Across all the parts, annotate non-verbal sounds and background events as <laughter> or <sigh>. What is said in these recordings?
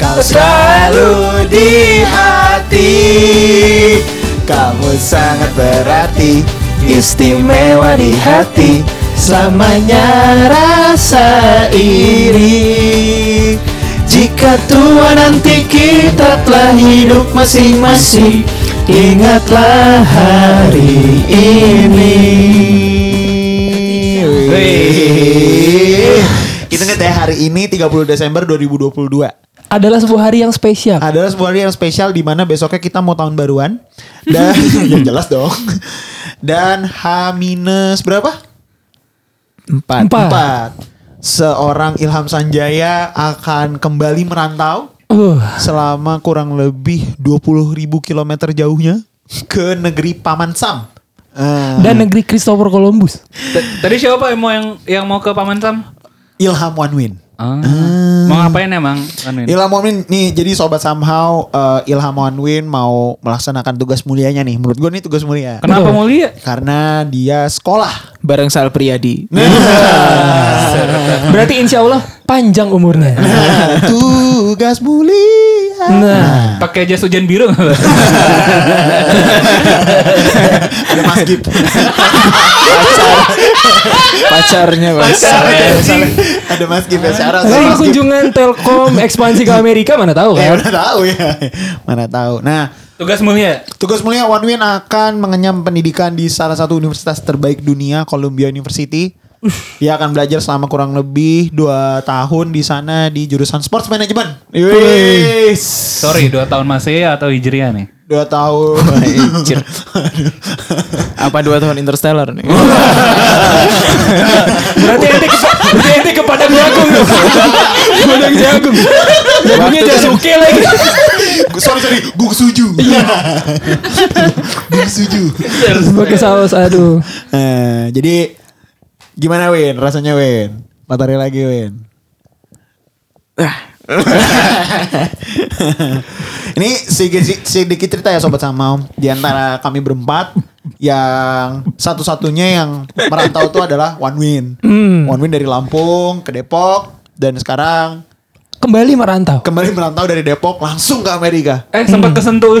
Kau selalu di hati. Kamu sangat berarti Istimewa di hati. Selamanya rasa iri. Jika tua nanti kita telah hidup masing-masing Ingatlah hari ini. Wih. Ingat ya hari ini 30 Desember 2022 Adalah sebuah hari yang spesial. adalah sebuah hari yang spesial di mana besoknya kita mau tahun baruan dan <laughs> yang jelas dong dan H minus berapa Empat. Empat. empat seorang Ilham Sanjaya akan kembali merantau Uh, selama kurang lebih 20.000 kilometer jauhnya ke negeri Paman Sam Eh, dan negeri Christopher Columbus. T- Tadi siapa yang mau yang yang mau ke Paman Sam? Ilham One Win Ah. Mau ngapain emang? Anuin. Ilham One Win nih jadi sobat somehow eh, Ilham One Win mau melaksanakan tugas mulianya nih menurut gue nih tugas mulia Kenapa mulia? karena dia sekolah Bareng Sal Priadi. <laughs> Berarti insya Allah panjang umurnya. Nah, <laughs> tugas mulia. Nah, Pakai jas hujan biru nggak? <laughs> Ada Mas Gip. Pacarnya. Ada Mas Gip ya. Tapi Mas Gip. kunjungan Telkom ekspansi ke Amerika mana tahu Ya kan? mana tahu ya. Mana tahu. Nah, Tugas mulia. tugas mulia One Win akan mengenyam pendidikan di salah satu universitas terbaik dunia, Columbia University. Dia akan belajar selama kurang lebih 2 tahun di sana di jurusan sports management. Wis. Sorry, dua tahun masih atau hijriah nih? 2 tahun. <laughs> Anjir. Apa dua tahun Interstellar nih? Berarti ente ke, berarti ente ke Padang Jagung tuh. Padang Jagung. Jagungnya Jasuke lagi. sorry sorry, gue setuju. <laughs> Gue setuju. Pakai saus aduh. Nah, jadi gimana Win? Rasanya Win? Matahari lagi Win. <laughs> Ini sedikit, sedikit cerita ya sobat sama di antara kami berempat yang satu-satunya yang merantau itu adalah One Win. One Win dari Lampung ke Depok dan sekarang Kembali merantau. kembali merantau dari Depok langsung ke Amerika. Eh sempat kesentuh <laughs>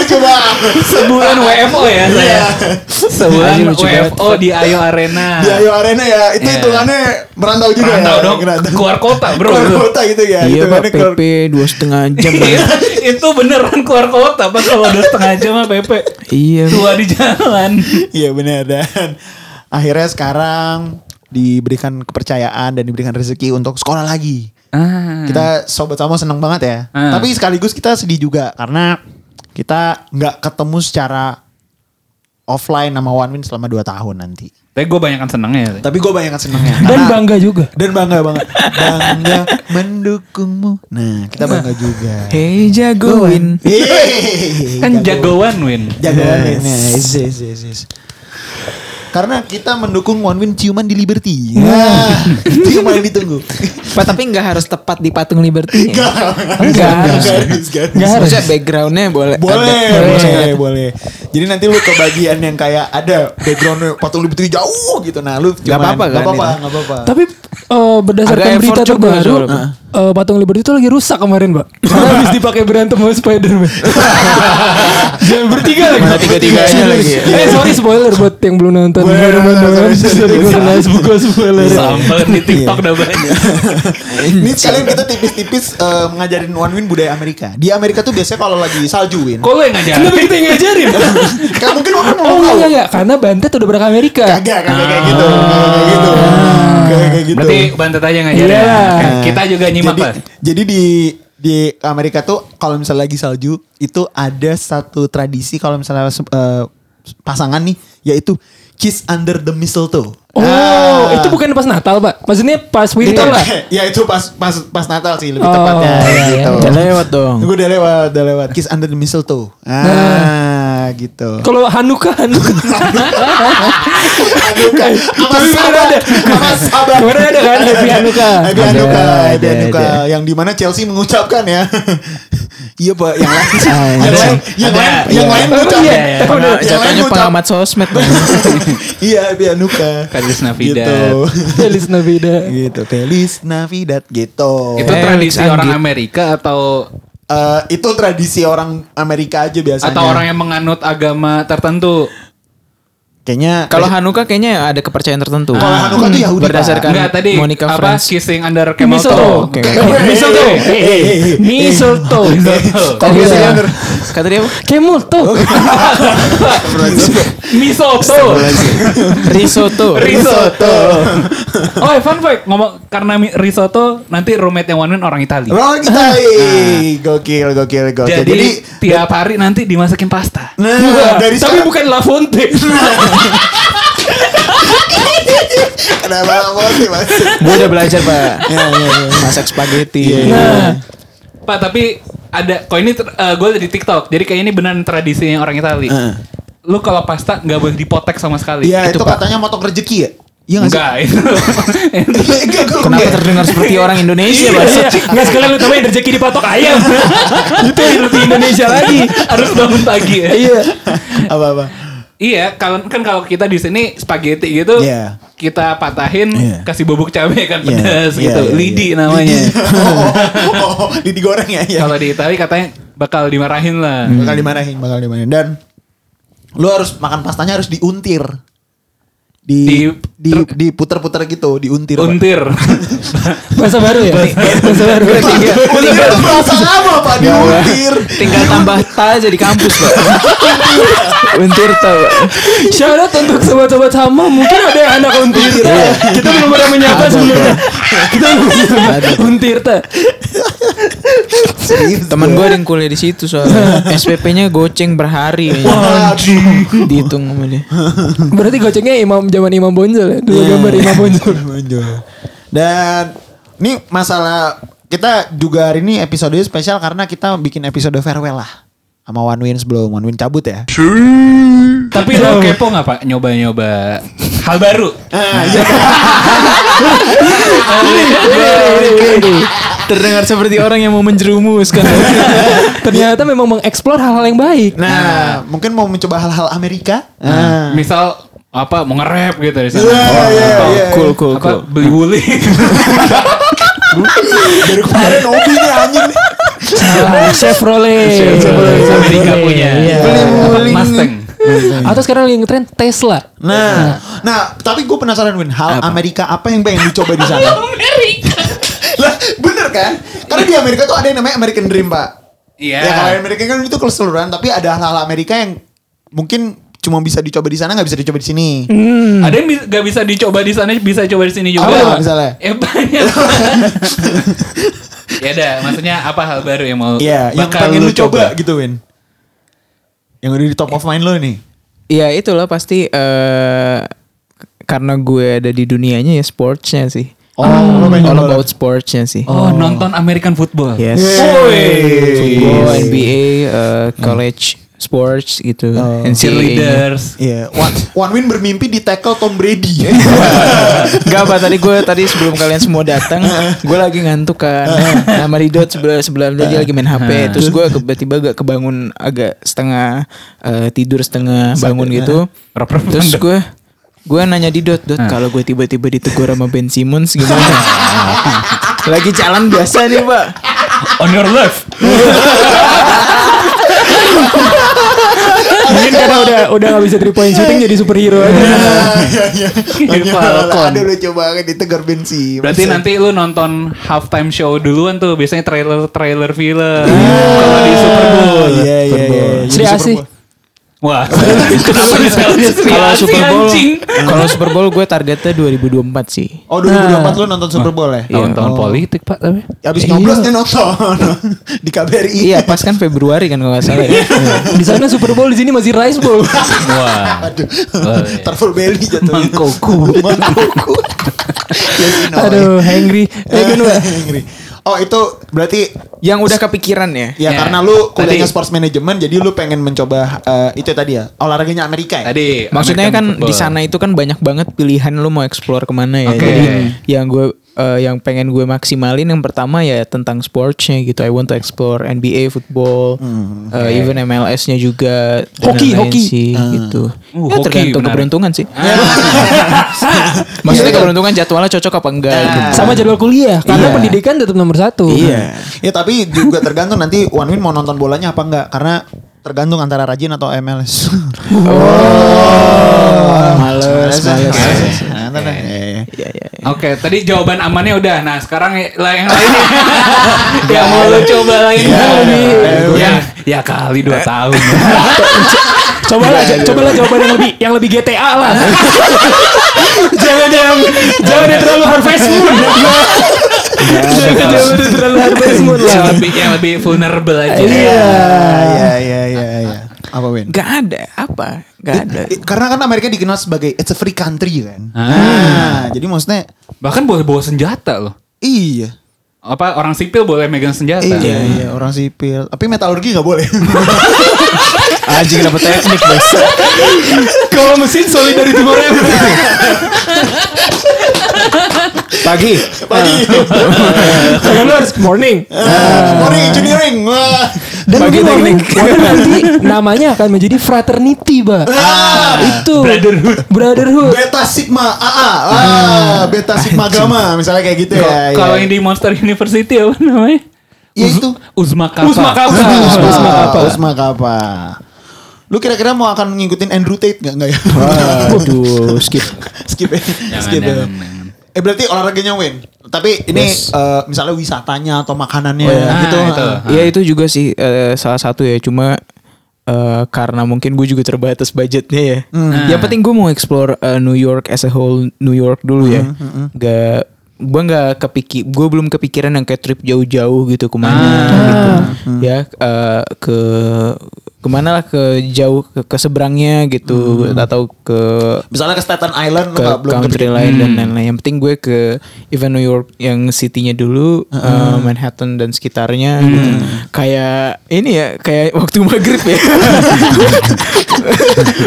Lucu banget. Sebulan WFO ya saya. Sebulan lucu banget. WFO di Ayo Arena. Di Ayo Arena ya, itu Iya. hitungannya merantau juga Merantau ya. dong. Merantau. Keluar kota, bro. Keluar kota gitu ya. Iya pak PP dua setengah jam. Iya, itu beneran keluar kota pak kalau udah setengah jam mah PP Iya. tua di jalan Iya benar dan akhirnya sekarang diberikan kepercayaan dan diberikan rezeki untuk sekolah lagi. ah Kita sobat sama seneng banget ya. Ah. Tapi sekaligus kita sedih juga karena kita nggak ketemu secara offline sama One Win selama 2 tahun nanti. tapi gue banyak kan senengnya ya Tapi gue banyak senengnya. Dan bangga juga. Dan bangga banget. Bangga mendukungmu. Nah kita bangga juga. Hey jagoin. Yeay, kan jagoan win Jagoan Win. Yes, yes, yes, yes. Karena kita mendukung One Win ciuman di Liberty. Nah, itu yang paling ditunggu. Pak tapi nggak harus tepat di patung Liberty. <laughs> Enggak, Enggak harus. harus, nggak harus. Maksudnya backgroundnya boleh. Boleh, ada. boleh, boleh. Jadi nanti lu ke bagian yang kayak ada backgroundnya patung Liberty jauh gitu. Nah, lu Nggak apa-apa Gak kan apa-apa, nggak apa-apa. Tapi eh, berdasarkan Agak berita terbaru, eh, patung Liberty itu lagi rusak kemarin, Pak. <laughs> Karena habis dipakai berantem sama Spider-Man. <laughs> Jangan bertiga lagi. Mana tiga-tiganya lagi ya? Eh, sorry spoiler buat yang belum nonton. Sorry, gue kena buku spoiler. Sampel di TikTok udah banyak. <laughs> Ini sekalian kita tipis-tipis eh, mengajarin One Win budaya Amerika. Di Amerika tuh biasanya kalau lagi salju Win. Kok lo yang ngajarin? Kenapa kita yang ngajarin? Kayak mungkin orang mau Oh enggak enggak karena Bantet udah berangkat Amerika. Kagak, kagak kayak gitu. Kagak kayak gitu. Kagak kayak gitu. Berarti bantet aja ngajarin. Iya. Kan Kita juga nyimak jadi, jadi di di Amerika tuh kalau misalnya lagi salju itu ada satu tradisi kalau misalnya eh, pasangan nih yaitu kiss under the mistletoe. Oh, Ah. itu bukan pas Natal, Pak. Maksudnya pas winter lah. <laughs> ya itu pas pas pas Natal sih lebih Oh, tepatnya iya, gitu. Udah lewat dong. Gue udah lewat, udah lewat. Kiss under the mistletoe. Ah, gitu. Kalau Hanukkah, Hanukkah. Hanukkah. Sama Tapi bener sabar. ada. Sama sabar. Kemarin ada kan Happy Hanukkah. Happy Ada, Hanukkah, Happy Hanukkah. Yang di mana Chelsea mengucapkan ya. <laughs> iya pak, yang lain, yang Ada. lain, yang Ada. lain, yang Iya. lain Oh, mengucap. iya. Yang lain pengamat sosmed. <laughs> Iya, Happy Hanukkah. Feliz Navidad. Gitu. Feliz Navidad. gitu. Feliz Navidad gitu. Itu tradisi orang Amerika atau Eh, itu tradisi orang Amerika aja biasanya. atau orang yang menganut agama tertentu? Kayaknya Kalau Hanukkah kayaknya ada kepercayaan tertentu. Kalau Hanukkah tuh Yahudi. Berdasarkan Enggak tadi Monica apa Friends. kissing under camel Mistletoe. Oke. Mistletoe. Mistletoe. Iya. gitu dia? Kata dia apa? Misoto. <laughs> Risotto. risotto. oh, fun fact ngomong karena risotto nanti roommate yang one man orang Italia. Orang Itali. Gokil, gokil, gokil. Jadi, tiap hari nanti dimasakin pasta. nah, dari Tapi bukan La Fonte. <laughs> kenapa mas? Gue udah belajar pak. Ya, ya, ya. Masak spaghetti. Nah, Pak, tapi ada kok ini gue di TikTok. Jadi kayak ini beneran tradisinya orang Italia. Heeh. Lu kalau pasta nggak boleh dipotek sama sekali. Iya, itu, Pak. katanya motong rezeki ya? Iya nggak sih? Enggak itu. Enggak, enggak, Kenapa enggak. terdengar seperti orang Indonesia pak? Iya, nggak sekalian lu tambahin rezeki dipatok ayam. Itu yang lebih Indonesia lagi. Harus bangun pagi ya. Iya. Apa-apa? Iya, kalau kan kalau kita di sini spaghetti gitu, Iya. kita patahin, Iya. kasih bubuk cabai kan Iya, pedas iya, gitu, iya, lidi iya. namanya. Lidi. <laughs> Oh, oh, oh, lidi goreng ya. ya. Kalau di Italia katanya bakal dimarahin lah. Bakal dimarahin, bakal dimarahin. Dan lu harus makan pastanya harus diuntir. Di Di- di diputer-puter gitu, diuntir. Pak. Untir. <laughs> Bahasa baru ya? Bahasa baru. Untir itu bahasa apa Pak? Diuntir. Tinggal tambah ta aja di kampus pak. <laughs> Untir tau. Syarat untuk sobat-sobat sama mungkin ada yang anak untir. Kita belum pernah menyapa sebelumnya. Kita untir ta. Teman gue ada yang kuliah di situ soalnya. <laughs> SPP-nya goceng berhari. Dihitung sama dia. Berarti gocengnya imam zaman Imam Bonjol ya. Dua Iya. gambar <laughs> Imam Bonjol. Dan ini masalah kita juga hari ini episode spesial karena kita bikin episode farewell lah sama One Win sebelum One Win cabut ya. Tapi lo kepo nggak pak nyoba-nyoba hal baru? Ah, iya. <laughs> Terdengar seperti orang yang mau menjerumus kan. <laughs> Ternyata memang mengeksplor hal-hal yang baik. Nah, mungkin mau mencoba hal-hal Amerika. Nah. Misal apa mau nge-rap gitu di sana. Iya, iya, Atau iya. Cool cool apa cool. beli wuling. <laughs> Dari kemarin hobi nih anjing nih. Salah, Chevrolet. Chevrolet Amerika punya. Iya. Apa, Mustang. Atau sekarang lagi ngetren Tesla. Nah, nah, tapi gue penasaran Win, hal Amerika apa yang pengen dicoba di sana? <laughs> lah, bener kan? Karena di Amerika tuh ada yang namanya American Dream, Pak. Iya. Ya kalau Amerika kan itu keseluruhan, tapi ada hal-hal Amerika yang mungkin cuma bisa dicoba di sana nggak bisa dicoba di sini. Ada yang bi- gak bisa dicoba di sana, bisa coba di sini juga. Apa misalnya? <laughs> Ya banyak. <laughs> ya dah, maksudnya apa hal baru yang mau Iya, yang bakal pengen lu coba gitu, Win. Yang udah di top of mind lo nih. Ya itulah pasti eh karena gue ada di dunianya ya sportsnya sih. Oh, pengen All coba. about sportsnya sih. Oh, nonton American football. Yes. Football, NBA, eh, college sports gitu, Oh. NCAA. Cheerleaders. Iya, one, one win bermimpi di tackle Tom Brady. <laughs> Gak apa tadi gue tadi sebelum kalian semua datang, gue lagi ngantuk kan. Nama Ridot sebelah sebelah dia lagi main HP. Terus gue tiba-tiba agak kebangun agak setengah eh, tidur setengah bangun gitu. Terus gue gue nanya di Dot, Dot kalau gue tiba-tiba ditegur sama Ben Simmons gimana? <laughs> lagi jalan biasa nih pak. On your left. <laughs> Mungkin karena udah udah <laughs> gak bisa three point shooting jadi superhero aja. Iya, iya. Ada udah coba banget ditegur bensin. Berarti nanti lu nonton halftime show duluan tuh biasanya trailer-trailer film. Ah. Kalau di Super Bowl. Iya, iya, iya. Sri Jadi Asih. Wah. Kalau Super Bowl, kalau Super Bowl gue targetnya 2024 sih. Oh 2024 lu nonton Super Bowl ya? Tahun-tahun politik pak tapi. Abis nyoblos nih nonton <laughs> di KBRI. Iya pas kan Februari kan kalau nggak salah ya. <laughs> Di sana Super Bowl di sini masih Rice Bowl. <laughs> Wah. Aduh. Oh, iya. Tarful belly jatuhnya. Yes, you know. Aduh, hangry. Eh, kan, Mbak? Ngeri. Oh itu berarti Yang udah kepikiran ya. Ya, Ya. karena lu kuliahnya Tadi- sports management jadi lu pengen mencoba eh, itu tadi ya olahraganya Amerika ya. Tadi Maksudnya American kan di sana itu kan banyak banget pilihan lu mau explore ke mana ya. Oke. Jadi yang gue eh, yang pengen gue maksimalin yang pertama ya tentang sportsnya gitu. I want to explore NBA football, eh, even MLS-nya juga. Hoki, hoki. sih, gitu. Uh, ya hoki tergantung menarik. keberuntungan sih. <laughs> <laughs> Maksudnya keberuntungan jadwalnya cocok apa enggak gitu. Sama jadwal kuliah karena Iya. pendidikan tetap nomor satu. Iya. <laughs> Ya tapi juga tergantung nanti One Win mau nonton bolanya apa enggak karena tergantung antara rajin atau MLS. <laughs> Oh, males, males. Nah. Iya, iya. iya. Oke, tadi jawaban amannya udah. Nah, sekarang lah yang lain yang <laughs> mau lo coba lain lebih ya, ya kali dua tahun. Cobalah, cobalah jawaban yang lebih yang lebih GTA lah. jangan yang jangan yang terlalu Harvest Moon. Jangan terlalu yang lah. lebih yang lebih vulnerable aja. Iya. Iya iya iya iya. Apa Win? Gak ada apa? Gak ada. Karena kan Amerika dikenal sebagai it's a free country kan. Ah. Nah, jadi maksudnya Bahkan boleh bawa senjata loh. iya. Apa orang sipil boleh megang senjata? Iya iya orang sipil. Tapi metalurgi nggak boleh. <laughs> Anjing dapat teknik bos. Kalau mesin solidarity forever. Pagi. Pagi. Kalau lu harus morning. Morning engineering. Dan mungkin morning, nanti namanya akan menjadi fraternity, Ba. itu brotherhood. Brotherhood. Beta Sigma AA. Ah, Beta Sigma Gamma misalnya kayak gitu ya. Kalau iya. yang di Monster University apa namanya? ya itu. Uzma Kappa. Usma Kappa. Usma Usma Kappa. Usma Kappa. Lu kira-kira mau akan ngikutin Andrew Tate nggak nggak ya? Waduh, <laughs> skip. skip ya. Jangan, skip ya. jangan, jangan. Eh berarti olahraganya win. Tapi ini eh, misalnya wisatanya atau makanannya Oh, iya. gitu. Ah, itu. ah. Iya itu juga sih eh, salah satu ya. Cuma eh, karena mungkin gue juga terbatas budgetnya ya. Yang penting gue mau explore eh, New York as a whole New York dulu ya. Gak gue nggak kepikir gue belum kepikiran yang kayak trip jauh-jauh gitu ke mana gitu ya eh, ke ke mana lah ke jauh ke, ke seberangnya gitu atau ke Misalnya ke Staten Island lu ke belum country kepikiran. lain dan lain-lain. Yang penting gue ke even New York yang city-nya dulu, eh, Manhattan dan sekitarnya. gitu. Kayak ini ya, kayak waktu maghrib ya. <laughs>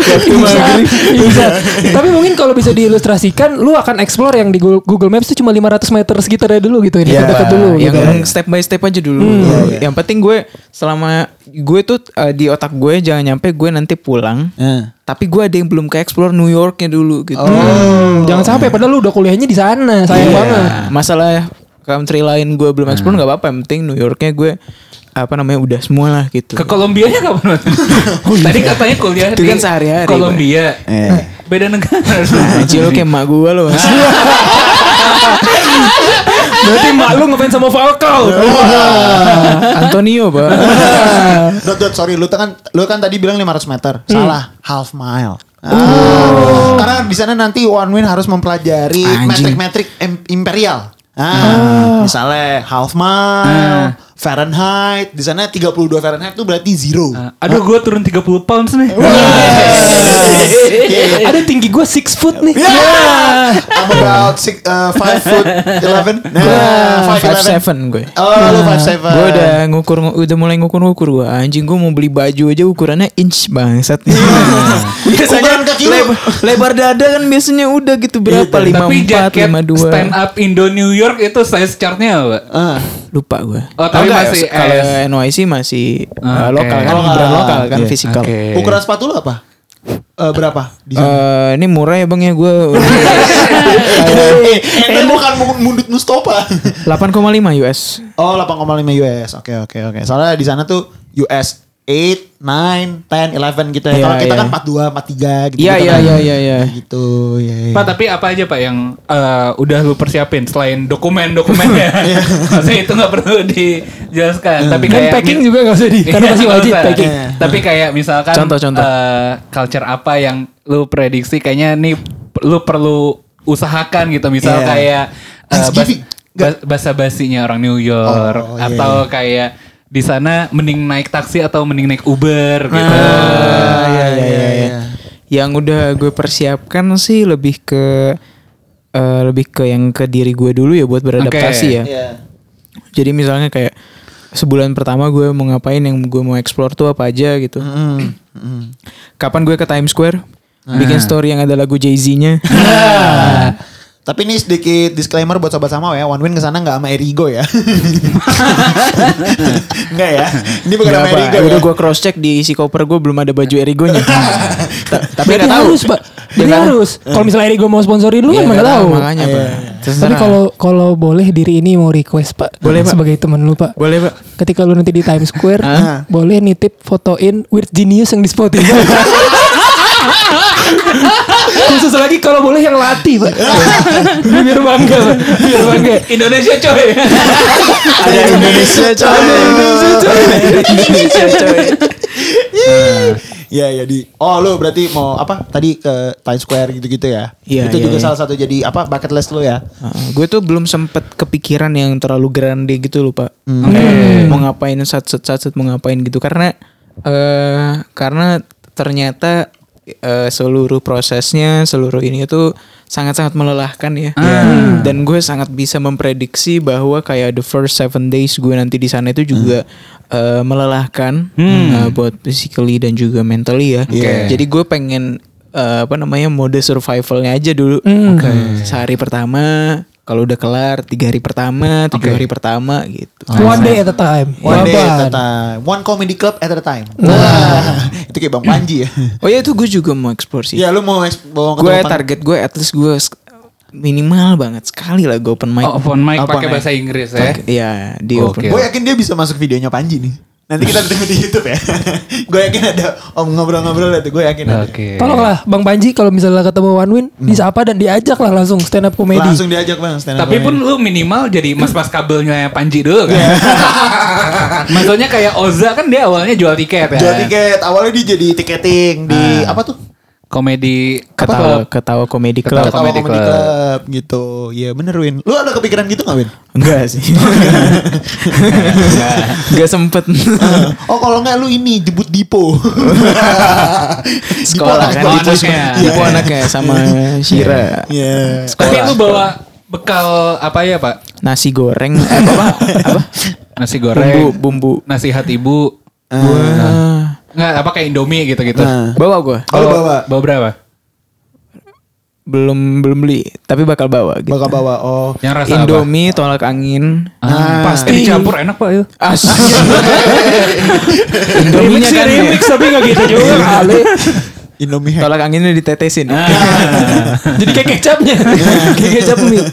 waktu maghrib. Bisa. Tapi mungkin kalau bisa diilustrasikan, lu akan explore yang di Google Maps itu cuma 500 meter sekitarnya dulu gitu, ini Ya, dekat dulu. yang gitu. step by step aja dulu. Yang penting gue selama gue tuh eh, di otak gue jangan nyampe gue nanti pulang. Eh. Tapi gue ada yang belum ke explore New Yorknya dulu gitu. Hmm, jangan sampai padahal lu udah kuliahnya di sana, sayang Iya. banget. Masalah country lain gue belum explore nggak apa-apa. Yang penting New Yorknya gue apa namanya udah semua lah gitu. Ke Kolombianya kapan? <laughs> Tadi katanya kuliah Itu di kan sehari-hari, Kolombia. Eh. Beda negara. Anjir lu kayak emak gue loh <laughs> <laughs> Berarti mak lu ngefans sama Falcao. <laughs> Antonio pak <laughs> Dot, dot, sorry, lu kan lu kan tadi bilang 500 meter. Salah, half mile. Ah. Karena di sana nanti One Win harus mempelajari metrik-metrik im- imperial. Ah, misalnya half mile, Fahrenheit. Di sana 32 Fahrenheit itu berarti zero. Aduh gue turun 30 pounds nih. <laughs> Ada tinggi gue 6 foot nih. I'm about six, uh, five foot eleven. <laughs> Nah, five Five eleven. seven gue Oh, lu five seven. Gue udah ngukur udah mulai ngukur-ngukur gue Anjing gue mau beli baju aja ukurannya inch bangsat <laughs> Ukuran kaki lu. lebar, lebar dada kan biasanya udah gitu berapa lima Tapi empat jaket lima dua stand up Indo New York itu size chartnya apa? Ah. lupa gue Oh, tapi enggak, masih kalau. NYC masih Ah, uh, oke. lokal kan Lokal. brand lokal kan Iya, fisikal oke. Ukuran sepatu lu apa? Eh, berapa? Di sana? Eh, ini murah ya bang ya gue <laughs> Eh, Ente bukan mu- mundut Mustafa. 8,5 US Oh 8,5 US. Oke oke oke. Soalnya di sana tuh US 8, 9, 10, 11 gitu ya. Iya, Kalau kita iya. kan 42, 43 gitu. Iya, gitu iya, iya, iya, iya. Gitu. Iya, iya. Pak tapi apa aja pak yang eh, udah lu persiapin selain dokumen-dokumennya? <laughs> <laughs> Maksudnya itu nggak perlu dijelaskan. Tapi Dan kayak packing juga gak usah di, <laughs> karena Iya, masih wajib usah. packing. Iya. Tapi kayak misalkan Contoh, contoh. eh, culture apa yang lu prediksi kayaknya nih lu perlu usahakan gitu. Misal Iya. kayak eh, Thanksgiving. bas, bahasa basinya orang New York Oh, iya, atau kayak di sana mending naik taksi atau mending naik Uber gitu. Ah, iya, iya, iya, iya. Yang udah gue persiapkan sih lebih ke eh, lebih ke yang ke diri gue dulu ya buat beradaptasi Oke. ya. Iya. Jadi misalnya kayak sebulan pertama gue mau ngapain yang gue mau explore tuh apa aja gitu. Mm, mm. Kapan gue ke Times Square bikin story yang ada lagu Jay-Z-nya. <laughs> <laughs> Tapi ini sedikit disclaimer buat sobat sama ya. One Win ke sana nggak sama Erigo ya. <laughs> Enggak ya. Ini bukan sama Erigo ya. udah gue cross check di isi koper gue belum ada baju Erigonya. <laughs> Ta- Tapi nggak tahu. harus, Pak. Ya Jadi kan? harus. Kalau misalnya Erigo mau sponsorin lu Iya, kan nggak nggak tahu. Makanya, Pak. Tapi kalau kalau boleh diri ini mau request Pak. Boleh, Pak. Sebagai teman lu Pak. boleh, Pak. Ketika lu nanti di Times Square, <laughs> boleh nitip fotoin Weird Genius yang di Spotify. Khusus lagi kalau boleh yang latih, Pak. Biar bangga, Pak. Biar bangga. Indonesia coy. Ada Indonesia coy. Ada Indonesia coy. Indonesia coy. Iya ya di. Oh lu berarti mau apa? Tadi ke Times Square gitu-gitu ya? Iya, Itu iya, juga iya. salah satu jadi apa bucket list lu ya? gue tuh belum sempet kepikiran yang terlalu grande gitu loh pak. Mau ngapain sat sat sat sat, mau ngapain gitu karena eh karena ternyata eh, seluruh prosesnya seluruh ini itu sangat sangat melelahkan ya. Dan gue sangat bisa memprediksi bahwa kayak the first seven days gue nanti di sana itu juga eh, melelahkan eh, buat physically dan juga mentally ya. Oke. Jadi gue pengen eh, apa namanya mode survivalnya aja dulu. Sehari pertama, kalau udah kelar tiga hari pertama, tujuh hari pertama gitu. One day at a time. One day at a time. One comedy club at a time. Wah. itu kayak Bang Panji ya. Oh ya itu gue juga mau explore sih. Iya lu mau eks- mau gue target gue at least gue minimal banget sekali lah gue open mic. Oh, open mic Open pakai mic. bahasa Inggris ya. Iya di Oke. open. Gue yakin dia bisa masuk videonya Panji nih. Nanti kita tunggu di YouTube ya. <laughs> gue yakin ada om ngobrol-ngobrol itu. Gue yakin ada. Oke. Tolonglah Bang Panji kalau misalnya ketemu One Win, disapa dan diajak lah langsung stand up comedy. Langsung diajak bang stand up Tapi pun lu minimal jadi mas-mas kabelnya Panji dulu kan. <laughs> Maksudnya kayak Oza kan dia awalnya jual tiket ya. jual tiket. Awalnya dia jadi tiketing di Ah. apa tuh? Komedi Ketawa apa? ketawa komedi Ketawa club. Ketawa Comedy Club. Club gitu. Iya bener Win. Lu ada kepikiran gitu gak Win? Enggak sih. <laughs> Enggak sempet. <laughs> oh kalau nggak lu ini jemput Dipo. <laughs> Sekolah kan Oh, Dipo anaknya. Dipo anaknya sama Shira. Iya. Tapi lu bawa bekal apa ya pak? Nasi goreng eh, apa, apa? apa? Nasi Bumbu goreng, bumbu. nasihat ibu. Wah. Nggak apa kayak Indomie gitu-gitu. Nah. Bawa gue. Oh, bawa. Bawa berapa? Belum belum beli, tapi bakal bawa gitu. Bakal bawa. Oh. Yang rasa Indomie tolak angin. apa? Ah, Pasti. eh, dicampur enak pak <laughs> itu. Remix Indominya kan remix tapi gak gitu juga kali. <laughs> Indomie hack. tolak anginnya ditetesin. <laughs> Jadi kayak kecapnya. <laughs> kayak kecap mie. <laughs>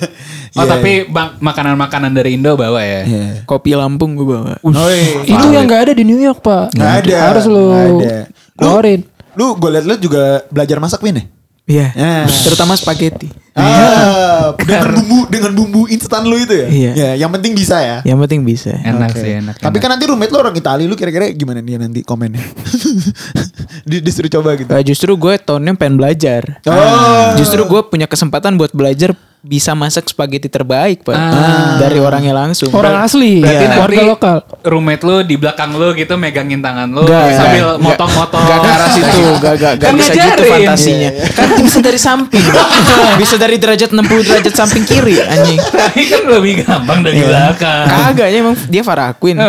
Oh Iya, tapi bang makanan-makanan dari Indo bawa ya. Iya. Kopi Lampung gue bawa. Oi. Itu yang gak ada di New York pak. Nggak ada. Harus lu Nggak ada. Lu, lu gue liat lu juga belajar masak Win ya? Iya. Ya. Terutama spaghetti. Ah, dengan bumbu dengan bumbu instan lu itu ya? Iya. Ya, yang penting bisa ya. Yang penting bisa. Enak Oke. sih enak. Tapi enak. kan nanti roommate lu orang Itali, lu kira-kira gimana dia nanti komennya? <laughs> Di, disuruh coba gitu. Eh, justru gue tahunnya pengen belajar. Oh. Justru gue punya kesempatan buat belajar bisa masak spaghetti terbaik pak Ah. dari orangnya langsung. Orang asli. Berarti Iya. nanti Warga lokal. roommate lu di belakang lu gitu megangin tangan lu Gak, sambil motong-motong. Gak ke arah situ, gak, gak, gak Kan bisa gitu fantasinya. Kan bisa dari samping. <laughs> bisa dari derajat 60 derajat samping kiri anjing. Tapi kan lebih gampang dari belakang. Kagak ya emang dia Farah Queen.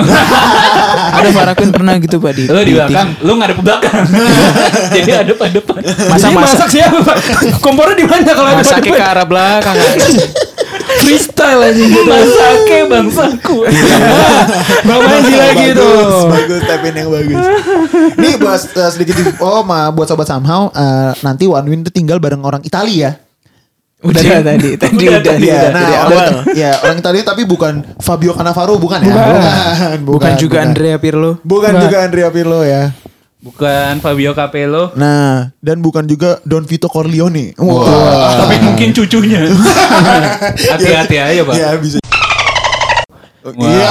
<laughs> Ada Farah Queen pernah gitu pak di. Lu di di belakang, lu ngadep ke belakang. <laughs> Jadi adep adepan. Masa Jadi masak siapa pak? Kompornya di mana kalau ada masaknya ke arah belakang. <laughs> freestyle aja gitu. Masake bangsaku. <laughs> Bang Panji lagi bagus, tuh. Bagus, tap in yang bagus. Nih buat uh, sedikit oh ma buat sobat somehow uh, nanti One Win tuh tinggal bareng orang Italia. Udah tadi, tadi Udah udah, tadi, udah, Iya, nah, dari orang, awal. ya orang Italia tapi bukan Fabio Cannavaro bukan ya? Bukan. Bukan, Bukan juga bukan. Andrea Pirlo. Bukan Bukan. juga Andrea Pirlo ya. Bukan Fabio Capello. Nah, dan bukan juga Don Vito Corleone. Wah. Tapi mungkin cucunya. <laughs> Hati-hati aja, Pak. Ya bisa. Iya.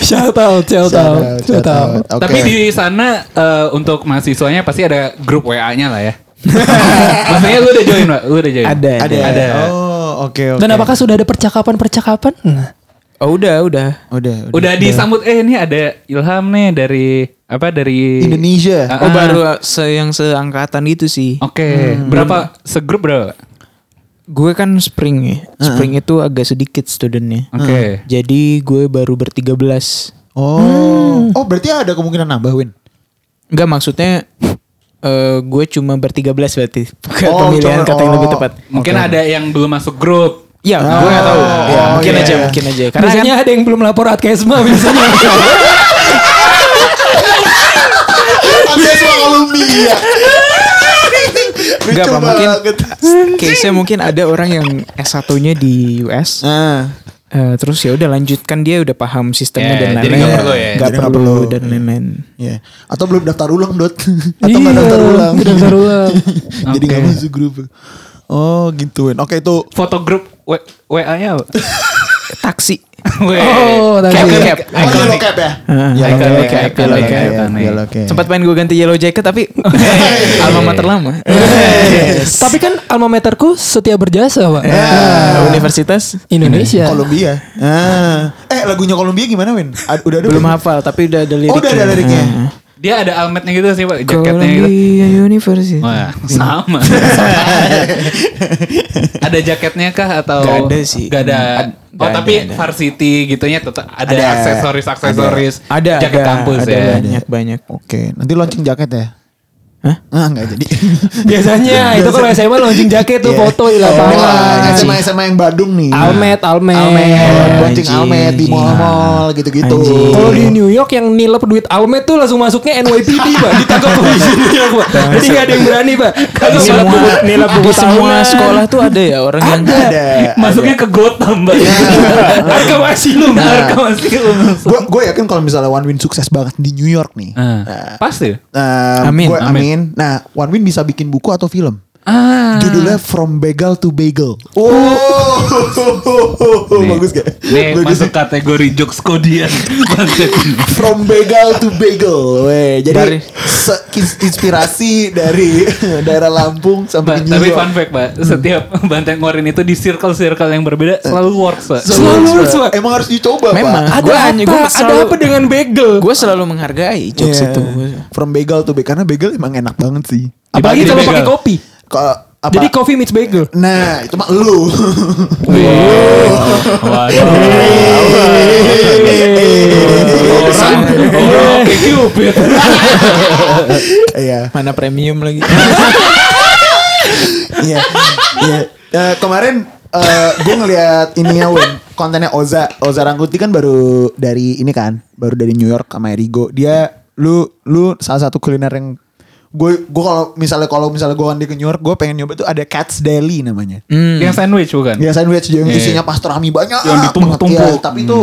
Shout out, shout out, shout out. Oke. Tapi di sana eh, untuk mahasiswanya pasti ada grup WA-nya lah ya. <laughs> Maksudnya lu udah join, Pak? Lu udah join? Ada, ada. Ada. Oh, oke oke. Dan apakah sudah ada percakapan-percakapan? Nah, Oh udah, udah. udah Udah disambut eh ini ada Ilham nih dari apa dari Indonesia. Ah, Oh ah. baru se yang seangkatan gitu sih. Oke, berapa segrup berapa? Gue kan spring ya. Spring itu agak sedikit studentnya. Oke. Jadi gue baru bertiga belas. Oh. Oh berarti ada kemungkinan nambah Win. Enggak maksudnya eh gue cuma bertiga belas berarti. Bukan Oh, pemilihan kata yang lebih oh. tepat. Mungkin ada yang belum masuk grup. Ya, gue gak tahu. Ya, Oh, mungkin iya, aja, iya. mungkin aja. Karena Biasanya kan ada yang belum lapor Adkesma biasanya. <laughs> Columbia. <laughs> enggak apa mungkin case-nya mungkin ada orang yang S1-nya di US. Nah, eh, terus ya udah lanjutkan dia udah paham sistemnya Ya, dan jadi lain-lain. nggak perlu ya. Nggak perlu perlu. dan lain-lain. ya. Atau belum daftar ulang, Dot. <laughs> Atau Iya, nggak daftar ulang. daftar ulang. <laughs> Jadi nggak masuk grup. Oh, gitu Win. Oke itu Foto grup WA-nya apa? Taksi. <laughs> Oh, tadi. Cap, Iya. cap. Oh, yellow cap ya? Ah, Yellow cap, yellow cap, yellow cap. Sempat pengen gue ganti yellow jacket tapi <laughs> alma mater lama. Tapi kan alma materku setia berjasa, Pak. Ah, Universitas Indonesia. Columbia. Ah. Eh lagunya Columbia gimana Win? Udah ada belum belum? hafal tapi udah ada liriknya. Oh udah ada liriknya. Dia ada almetnya gitu sih pak, jaketnya gitu. Columbia University. Wah, <laughs> sama. <laughs> ada jaketnya kah atau Gak ada sih. Gak ada. Ad- oh gak tapi ada, ada. varsity gitunya tetap ada, Ada. aksesoris aksesoris. Ada jaket ada, kampus ada ya. banyak banyak. Oke, nanti launching jaket ya. Hah? Ah enggak jadi. <laughs> Biasanya itu kalau SMA launching jaket tuh Iya. foto di Oh, lapangan. SMA SMA yang Badung nih. Almet, Almet. Almet, launching Almet di mall-mall gitu-gitu. Kalau di New York yang nilep duit Almet tuh langsung masuknya NYPD pak <laughs> Ditangkap polisi New York pak Jadi gak ada yang berani pak Kalau Di semua nilep buku semua sekolah tuh ada ya orang yang Ada. Masuknya ke Gotham. <laughs> Harga masih lu Harga masih Gue gue yakin kalau misalnya One Win sukses banget di New York nih. Ah, Pasti. Nah, Amin, Nah, One Win bisa bikin buku atau film. Ah. Judulnya From Begal to Bagel. Oh, <laughs> bagus gak? Nih Bagus masuk kategori jokes kodian. <laughs> From Begal to Bagel. Weh, jadi Dari- inspirasi dari <laughs> daerah Lampung sampai New tapi fun fact pak, setiap banteng ngorin itu di circle-circle yang berbeda selalu works pak. Selalu works, Pak. Emang harus dicoba, Memang. Pak. Ada Gua apa? gua ada selalu- apa dengan bagel? gue selalu menghargai jokes Iya. itu. From Bagel to Bagel karena bagel emang enak banget sih. Apalagi kalau bagel. pakai kopi. Kalau apa? Jadi coffee meets bagel. Nah, itu mah lu. Iya. Mana premium lagi? Iya. Iya. Eh, kemarin gue ngeliat ininya Wen kontennya Oza Oza Rangkuti kan baru dari ini kan baru dari New York sama Erigo dia lu lu salah satu kuliner yang gue gue kalau misalnya kalau misalnya gue ke New York gue pengen nyoba tuh ada Cat's Deli namanya Hmm. Yang sandwich bukan? ya sandwich yang Iya. isinya pastrami banyak Yang ditumpuk-tumpuk. Ya, tapi itu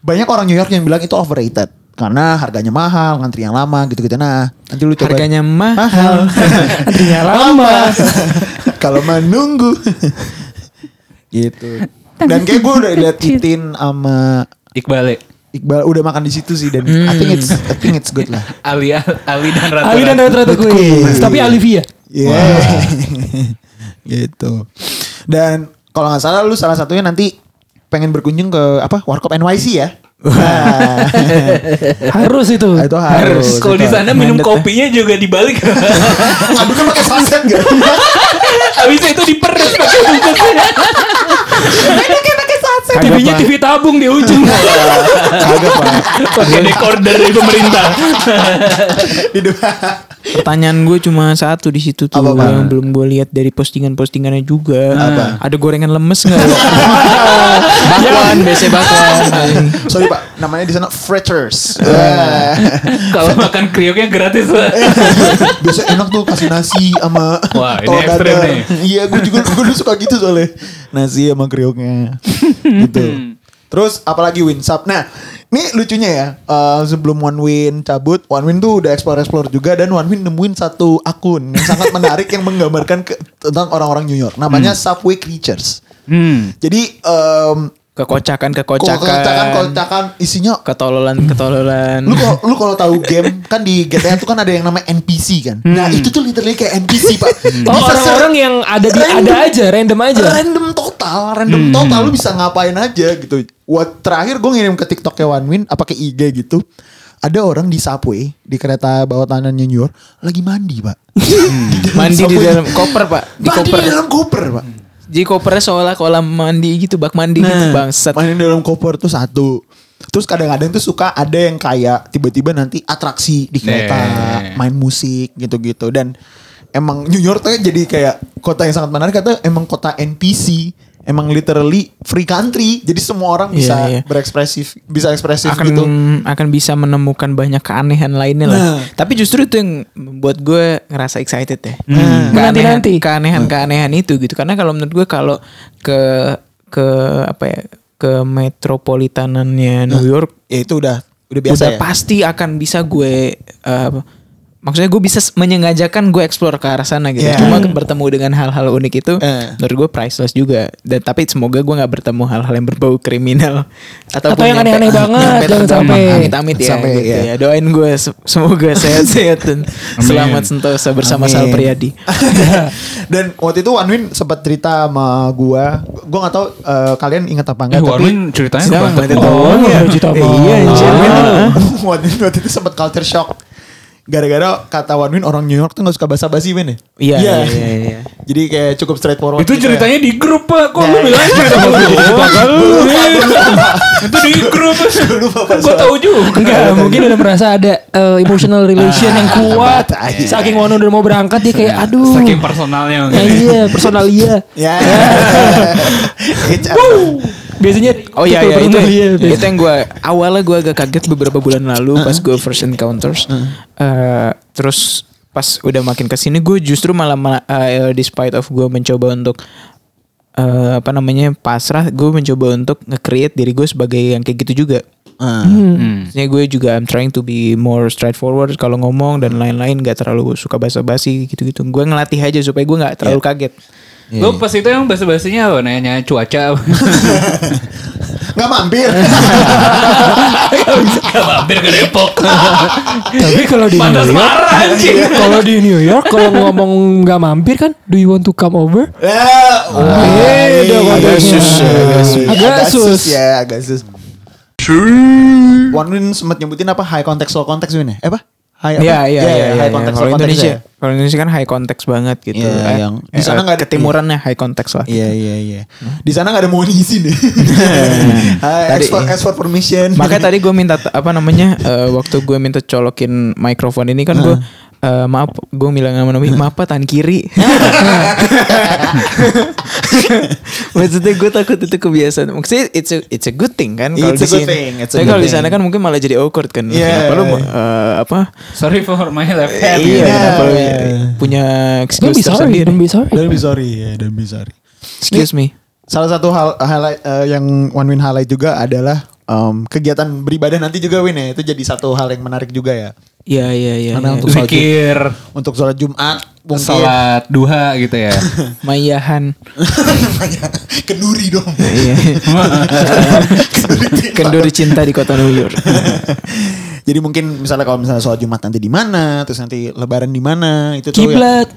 banyak orang New York yang bilang itu overrated karena harganya mahal ngantri yang lama gitu-gitu nah nanti lu coba Harganya mahal. <laughs> Antrinya lama. <laughs> kalau menunggu <laughs> gitu dan kayak gue udah liat Titin sama Iqbal ya? Iqbal udah makan di situ sih dan I think it's I think it's good lah <laughs> Ali Ali dan Ratu. Ali dan Ratu Ratu Quiz. Tapi Alivia. yeah <laughs> gitu dan kalau nggak salah lu salah satunya nanti pengen berkunjung ke apa Warkop NYC ya Nah, <laughs> Harus itu. itu harus Kalau di sana minum Mandat ya. kopinya juga dibalik. ngaduknya pakai saset gak? Habis itu diperes pakai bungkusnya. TV-nya TV tabung di ujung. <laughs> Kagak pak Pakai decorder dari pemerintah. <laughs> Pertanyaan gue cuma satu di situ tuh Apa, yang belum gue lihat dari postingan-postingannya juga. Apa? Ada gorengan lemes nggak? <laughs> bakwan, biasa bakwan. Sorry pak namanya di sana fritters Kalau makan kriuknya gratis pak. Biasa enak tuh kasih nasi sama Wah, ini dadar. nih. Iya, gue juga gue suka gitu soalnya. Nasi sama kriuknya. <laughs> gitu. Terus apalagi Winsap. Nah, ini lucunya ya. eh, sebelum One Win cabut, One Win tuh udah explore-explore juga dan One Win nemuin satu akun yang sangat <laughs> menarik yang menggambarkan ke- tentang orang-orang New York. Namanya Subway Creatures. Hmm. Jadi em Kekocakan, kocakan kekocakan. kocakan isinya Ketololan, ketololan. lu kalau lu kalau tahu game kan di GTA tuh kan ada yang namanya NPC kan. Nah, itu tuh literally kayak NPC, Pak. Oh Bisa orang-orang yang ada di Random. ada aja, random aja. random total, random total lu bisa ngapain aja gitu. What terakhir gue ngirim ke TikToknya One Win apa ke IG gitu. Ada orang di subway di kereta bawah tanahnya New York lagi mandi, Pak. <laughs> Mandi di Subway. dalam koper, Pak. Di Mandi koper. di dalam koper, Pak. Jadi kopernya seolah kolam mandi gitu, bak mandi gitu, bangsat. Mandi di dalam koper tuh satu. Terus kadang-kadang tuh suka ada yang kayak tiba-tiba nanti atraksi di kereta, Nah. main musik gitu-gitu dan emang New York tuh jadi kayak kota yang sangat menarik kata emang kota NPC. Emang literally free country. Jadi semua orang bisa Iya, iya. berekspresif, bisa ekspresif akan gitu. akan bisa menemukan banyak keanehan lainnya lah. Nah. Tapi justru itu yang membuat gue ngerasa excited ya. Hmm. Menanti-nanti. Keanehan keanehan itu gitu. Karena kalau menurut gue kalau ke ke apa ya ke metropolitanannya New York Ya itu udah udah biasa udah ya. pasti akan bisa gue eh, maksudnya gue bisa menyengajakan gue explore ke arah sana gitu. Yeah. Cuma bertemu dengan hal-hal unik itu Eh. menurut gue priceless juga. Dan tapi semoga gue nggak bertemu hal-hal yang berbau kriminal Atau yang aneh-aneh banget, <laughs> jangan sampai. amit-amit ya, Sampai, gitu ya. ya. Doain gue se- semoga <laughs> sehat-sehat dan selamat sentosa bersama Amin. Sal Priadi. <laughs> Dan waktu itu Wanwin sempat cerita sama gua. Gua nggak tahu eh, kalian ingat apa Eh, enggak tapi Warwin ceritanya Siapa? kebantu. Itu Oh, ya. cerita apa? Iya. Wanwin waktu itu sempat culture shock. Gara-gara kata Wanwin orang New York tuh gak suka basa-basi Win ya? Iya, iya, iya, iya. <laughs> Jadi kayak cukup straightforward Itu gitu ya. ceritanya di grup pak. Kok Ya, lu ya. bilang cerita sama <laughs> gue? Itu di grup. <laughs> Gue tahu juga. Enggak, mungkin udah merasa ada eh, emotional relation yang kuat. tai. Saking Wano udah mau berangkat dia kayak aduh. Saking personalnya. Ya, iya, personal iya. Ya. Biasanya Oh iya iya itu, iya. itu yang gue awalnya gue agak kaget beberapa bulan lalu pas gue first encounters. Eh, terus pas udah makin ke sini gue justru malah, eh, despite of gue mencoba untuk eh, apa namanya pasrah, gue mencoba untuk nge-create diri gue sebagai yang kayak gitu juga. Hmm. Maksudnya gue juga I'm trying to be more straightforward kalau ngomong dan lain-lain gak terlalu suka basa-basi gitu-gitu. Gue ngelatih aja supaya gue nggak terlalu kaget. Lu pas itu yang bahasa-bahasanya apa? Nanya cuaca. <laughs> Nggak mampir. Gak mampir ke Depok. Tapi kalau di New York, <laughs> kalau di New York kalau ngomong nggak mampir kan, do you want to come over? Eh, oh, Beda konteksnya. sus, agak sus. Agak Agak sus sus. ya, agak sus. Wanwin sempat nyebutin apa high context low context Win ya? Eh apa? High apa? Iya iya iya. high iya. context Kalau Indonesia, ya? kalau Indonesia kan high context banget gitu. Iya, Eh, yang di eh, sana nggak ada- ketimurannya high context lah. Iya iya iya. Di sana nggak ada mohon izin deh. <laughs> Tadi- ask for, ask for permission. Makanya tadi gue minta apa namanya eh, waktu gue minta colokin mikrofon ini kan gue eh, maaf gue bilang sama Nomi maaf Pak tangan kiri. <laughs> Maksudnya gue takut itu kebiasaan. Maksudnya it's a it's a good thing kan kalau It's di a good sini. thing, it's a Tapi good kalau di thing. sana kan mungkin malah jadi awkward kan. Yeah. Kenapa lu eh, apa? Sorry for my left hand. Iya, Yeah. kenapa lu punya Don't excuse be sorry, tersendiri? don't be sorry. Don't be sorry ya, don't be sorry. Excuse me. Salah satu hal highlight eh, yang One Win highlight juga adalah em, kegiatan beribadah nanti juga Win ya. Itu jadi satu hal yang menarik juga ya. Iya iya iya. Karena iya. untuk Zikir. untuk sholat Jumat mungkin Sholat duha gitu ya. <laughs> Mayahan. <laughs> kenduri dong. Iya. Kenduri cinta di kota New York. <laughs> Jadi mungkin misalnya kalau misalnya sholat Jumat nanti di mana, terus nanti Lebaran di mana, itu tuh ya, Kiblat.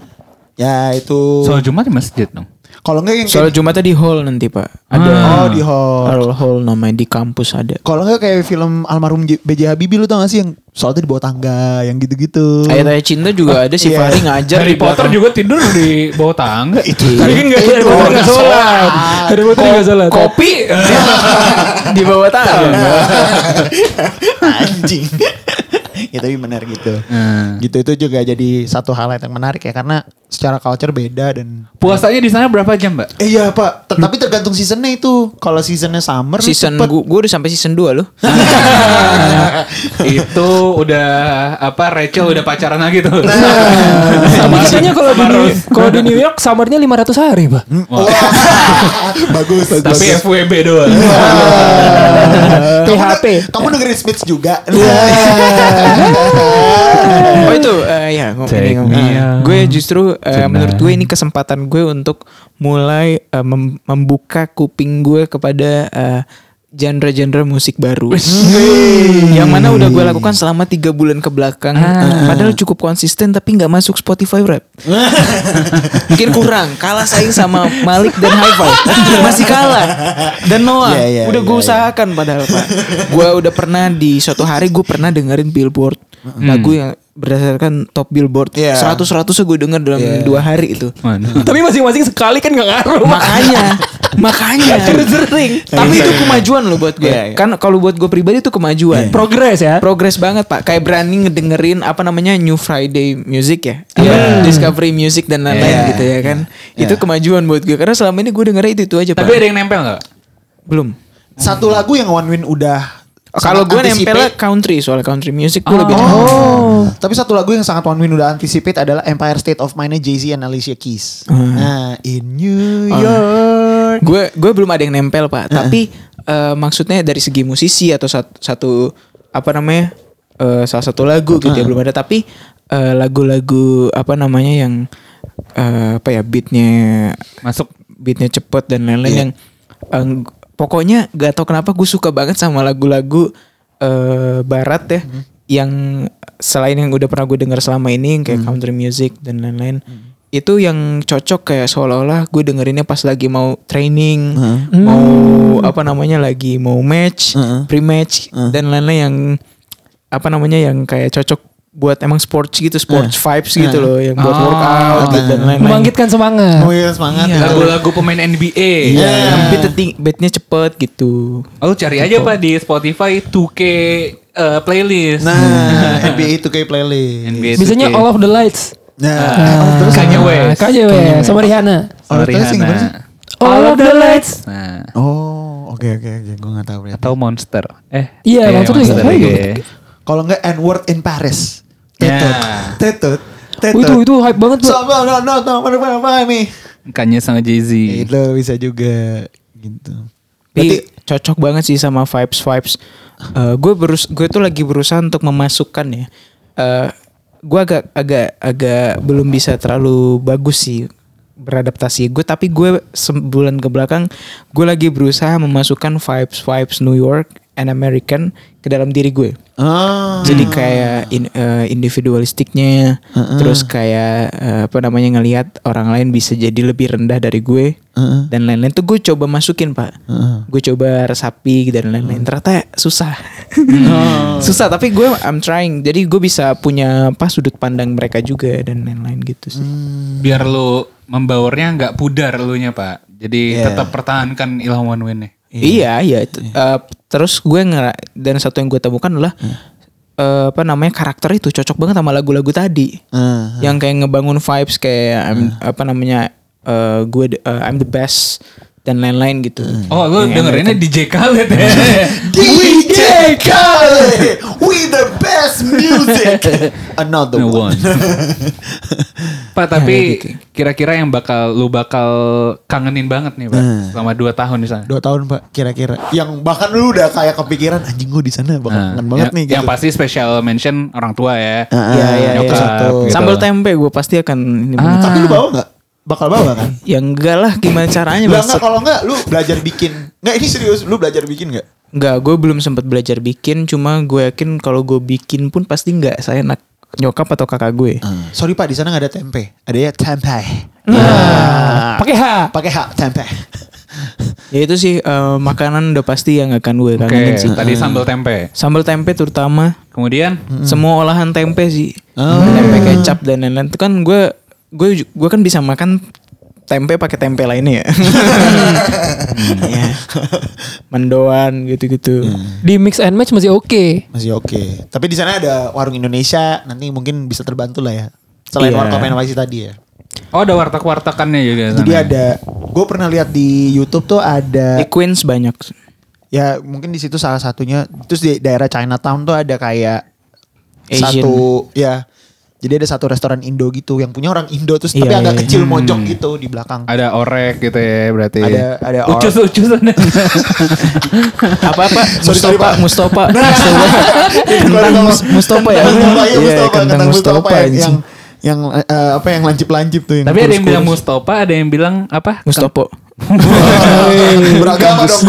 ya itu. Sholat Jumat di masjid dong. Kalau enggak yang Soal kayak, Jumatnya di hall nanti pak. Ada oh di hall. hall hall namanya di kampus ada. Kalau enggak kayak film almarhum J- B.J. Habibie lu tau gak sih yang sholatnya di bawah tangga, yang gitu-gitu. Ayat-ayat cinta juga ada si iya. Fahri ngajar Harry di Potter belakang. juga tidur di bawah tangga. <laughs> Itu. Tapi kan nggak Harry Potter nggak sholat. Harry Potter nggak sholat. Kopi. <laughs> di bawah tangga. <laughs> Anjing. ya tapi benar gitu. Hmm. Gitu itu juga jadi satu hal yang menarik ya karena secara culture beda dan Puasanya di sana berapa jam, Mbak? Eh iya pak, tapi tergantung seasonnya itu. Kalau seasonnya summer, season gua udah sampai season 2 loh. <laughs> itu udah apa Rachel udah pacaran lagi tuh. Tapi katanya kalau di kalau di New York summernya 500 hari, Pak. Wah, bagus, bagus. Tapi FWB doang. THP. kamu dengerin Smiths juga. <laughs> oh itu eh, ya gue justru tonight. menurut gue ini kesempatan gue untuk mulai eh, mem- membuka kuping gue kepada eh, genre-genre musik baru. <laughs> Yang mana udah gue lakukan selama tiga bulan ke belakang Eh, padahal cukup konsisten tapi nggak masuk Spotify rap. <laughs> Mungkin kurang. Kalah saing sama Malik dan Hi-Fi <laughs> masih kalah. Dan Noah. Iya, iya, udah gue iya, iya. usahakan padahal pak. Gue udah pernah di suatu hari gue pernah dengerin Billboard lagu yang berdasarkan top Billboard Iya. seratus seratusnya gue denger dalam Iya. dua hari itu Mana? <laughs> Tapi masing-masing sekali kan nggak ngaruh. Pak. makanya <laughs> Makanya <laughs> sering. Tapi itu kemajuan loh buat gue. Iya, iya. Kan kalau buat gue pribadi itu kemajuan. Progres ya. Progres banget pak. Kayak berani ngedengerin apa namanya New Friday Music ya, Iya. Apa, Discovery Music dan lain-lain Iya. gitu ya kan. Iya. Itu kemajuan buat gue karena selama ini gue dengernya itu itu aja pak. Tapi ada yang nempel nggak? belum. Satu lagu yang One Win udah Kalau gue nempelnya country soal country music gue lebih. Oh. Tapi satu lagu yang sangat One Win udah anticipate adalah Empire State of Mind-nya Jay-Z and Alicia Keys. Nah, in New York. Gue gue belum ada yang nempel pak. Tapi eh, maksudnya dari segi musisi atau satu, satu apa namanya eh, salah satu lagu gitu ya belum ada. Tapi eh, lagu-lagu apa namanya yang eh, apa ya beatnya Masuk. beatnya cepet dan lain-lain Iya. yang eh, pokoknya gak tau kenapa gue suka banget sama lagu-lagu eh, barat ya Hmm. yang selain yang udah pernah gue dengar selama ini yang Hmm. kayak country music dan lain-lain itu yang cocok kayak seolah-olah gue dengerinnya pas lagi mau training Hmm. mau apa namanya lagi mau match Hmm. pre-match Hmm. dan lain-lain yang apa namanya yang kayak cocok buat emang sports gitu sports vibes gitu Hmm. loh yang buat Oh. workout gitu dan lain-lain Membangkitkan semangat. Oh iya semangat. Iya. gitu. Lagu-lagu pemain NBA. Iya. yang beat beatnya cepet gitu. Oh cari aja pak di Spotify 2K eh, playlist. Nah, <laughs> NBA 2K playlist. NBA Biasanya 2K. All of the Lights. Nah, terus Kanye West. Kanye West sama Rihanna. All of the Lights yang gimana sih? All of the Lights. Nah, Oh, oke oke oke, gue nggak tahu atau Monster. Eh, Iya, eh, Monster juga. Iya. Kalau nggak N-word in Paris. Ya. Tetut, tetut, tetut. Oh, itu itu hype banget tuh. Sama no no no no no no nih. Kanye sama Jay-Z. Itu bisa juga gitu. Tapi cocok banget sih sama vibes vibes. gue berus gue tuh lagi berusaha untuk memasukkan ya. Eh gue agak agak agak belum bisa terlalu bagus sih beradaptasi gue tapi gue sebulan ke belakang gue lagi berusaha memasukkan vibes vibes New York and American ke dalam diri gue. Ah. Jadi kayak in, eh, individualistiknya, terus kayak eh, apa namanya ngelihat orang lain bisa jadi lebih rendah dari gue Heeh. dan lain-lain. Tuh gue coba masukin pak, Heeh. gue coba resapi dan lain-lain. Ternyata susah, <laughs> <laughs> susah. Tapi gue I'm trying. Jadi gue bisa punya pas sudut pandang mereka juga dan lain-lain gitu sih. Biar lu membaurnya nggak pudar lu nya pak. Jadi Iya. tetap pertahankan ilham one win nih. Iya, iya. itu. Eh, terus gue ngera dan satu yang gue temukan adalah eh, apa namanya karakter itu cocok banget sama lagu-lagu tadi. Ah. yang kayak ngebangun vibes kayak I'm, apa namanya eh, gue uh, I'm the best dan lain-lain gitu. Oh lu dengerinnya DJ Khaled ya. <laughs> DJ Khaled, we the best music. <laughs> Another No one. one. <laughs> Pak tapi kira-kira yang bakal lu bakal kangenin banget nih pak selama 2 tahun di sana. Dua tahun pak, kira-kira. Yang bahkan lu udah kayak kepikiran anjing gue di sana bakal Nah, kangen banget yang, nih. Gitu. yang pasti special mention orang tua ya. Ah, Iya, iya, itu iya. satu. Gitu. Sambal tempe gue pasti akan ini. Ah. Tapi lu bawa nggak? Bakal bawa kan? Ya enggak lah gimana caranya Lah enggak kalau enggak lu belajar bikin. Enggak ini serius, lu belajar bikin enggak? Enggak, gue belum sempat belajar bikin. Cuma gue yakin kalau gue bikin pun pasti enggak saya enak nyokap atau kakak gue. Sorry Pak, di sana nggak ada tempe. Ada ya tempe. Nah, pakai H. Pakai hak tempe. Ya itu sih eh, makanan udah pasti yang akan gue Oke, kangenin sih. tadi sambal tempe. Sambal tempe terutama Kemudian semua olahan tempe sih. Oh. Tempe kecap dan lain-lain. Itu kan gue gue gue kan bisa makan tempe pakai tempe lainnya ya. Ya. Mendoan gitu-gitu. Di mix and match masih oke. Masih oke. Tapi di sana ada warung Indonesia, nanti mungkin bisa terbantu lah ya. Selain Iya. warkop inovasi tadi ya. Oh ada warteg-wartekannya juga sana. Jadi ada, gue pernah lihat di YouTube tuh ada, Di Queens banyak. ya mungkin di situ salah satunya. Terus di daerah Chinatown tuh ada kayak Asian. satu, ya. Jadi ada satu restoran Indo gitu yang punya orang Indo terus tapi Iya, agak iya, kecil mojok gitu di belakang. Ada orek gitu ya berarti. Ada ada or- ucus ucus <laughs> ada. Apa-apa? Sorry, sorry, Pak. Mustafa. <laughs> Mustafa. Kentang Mus- Mustafa ya. Iya, Iya, kentang kentang Mustafa Mustafa yang, yang eh, apa yang lancip-lancip tuh yang Tapi ada yang bilang Mustafa, ada yang bilang apa? Mustafa. beragama dong.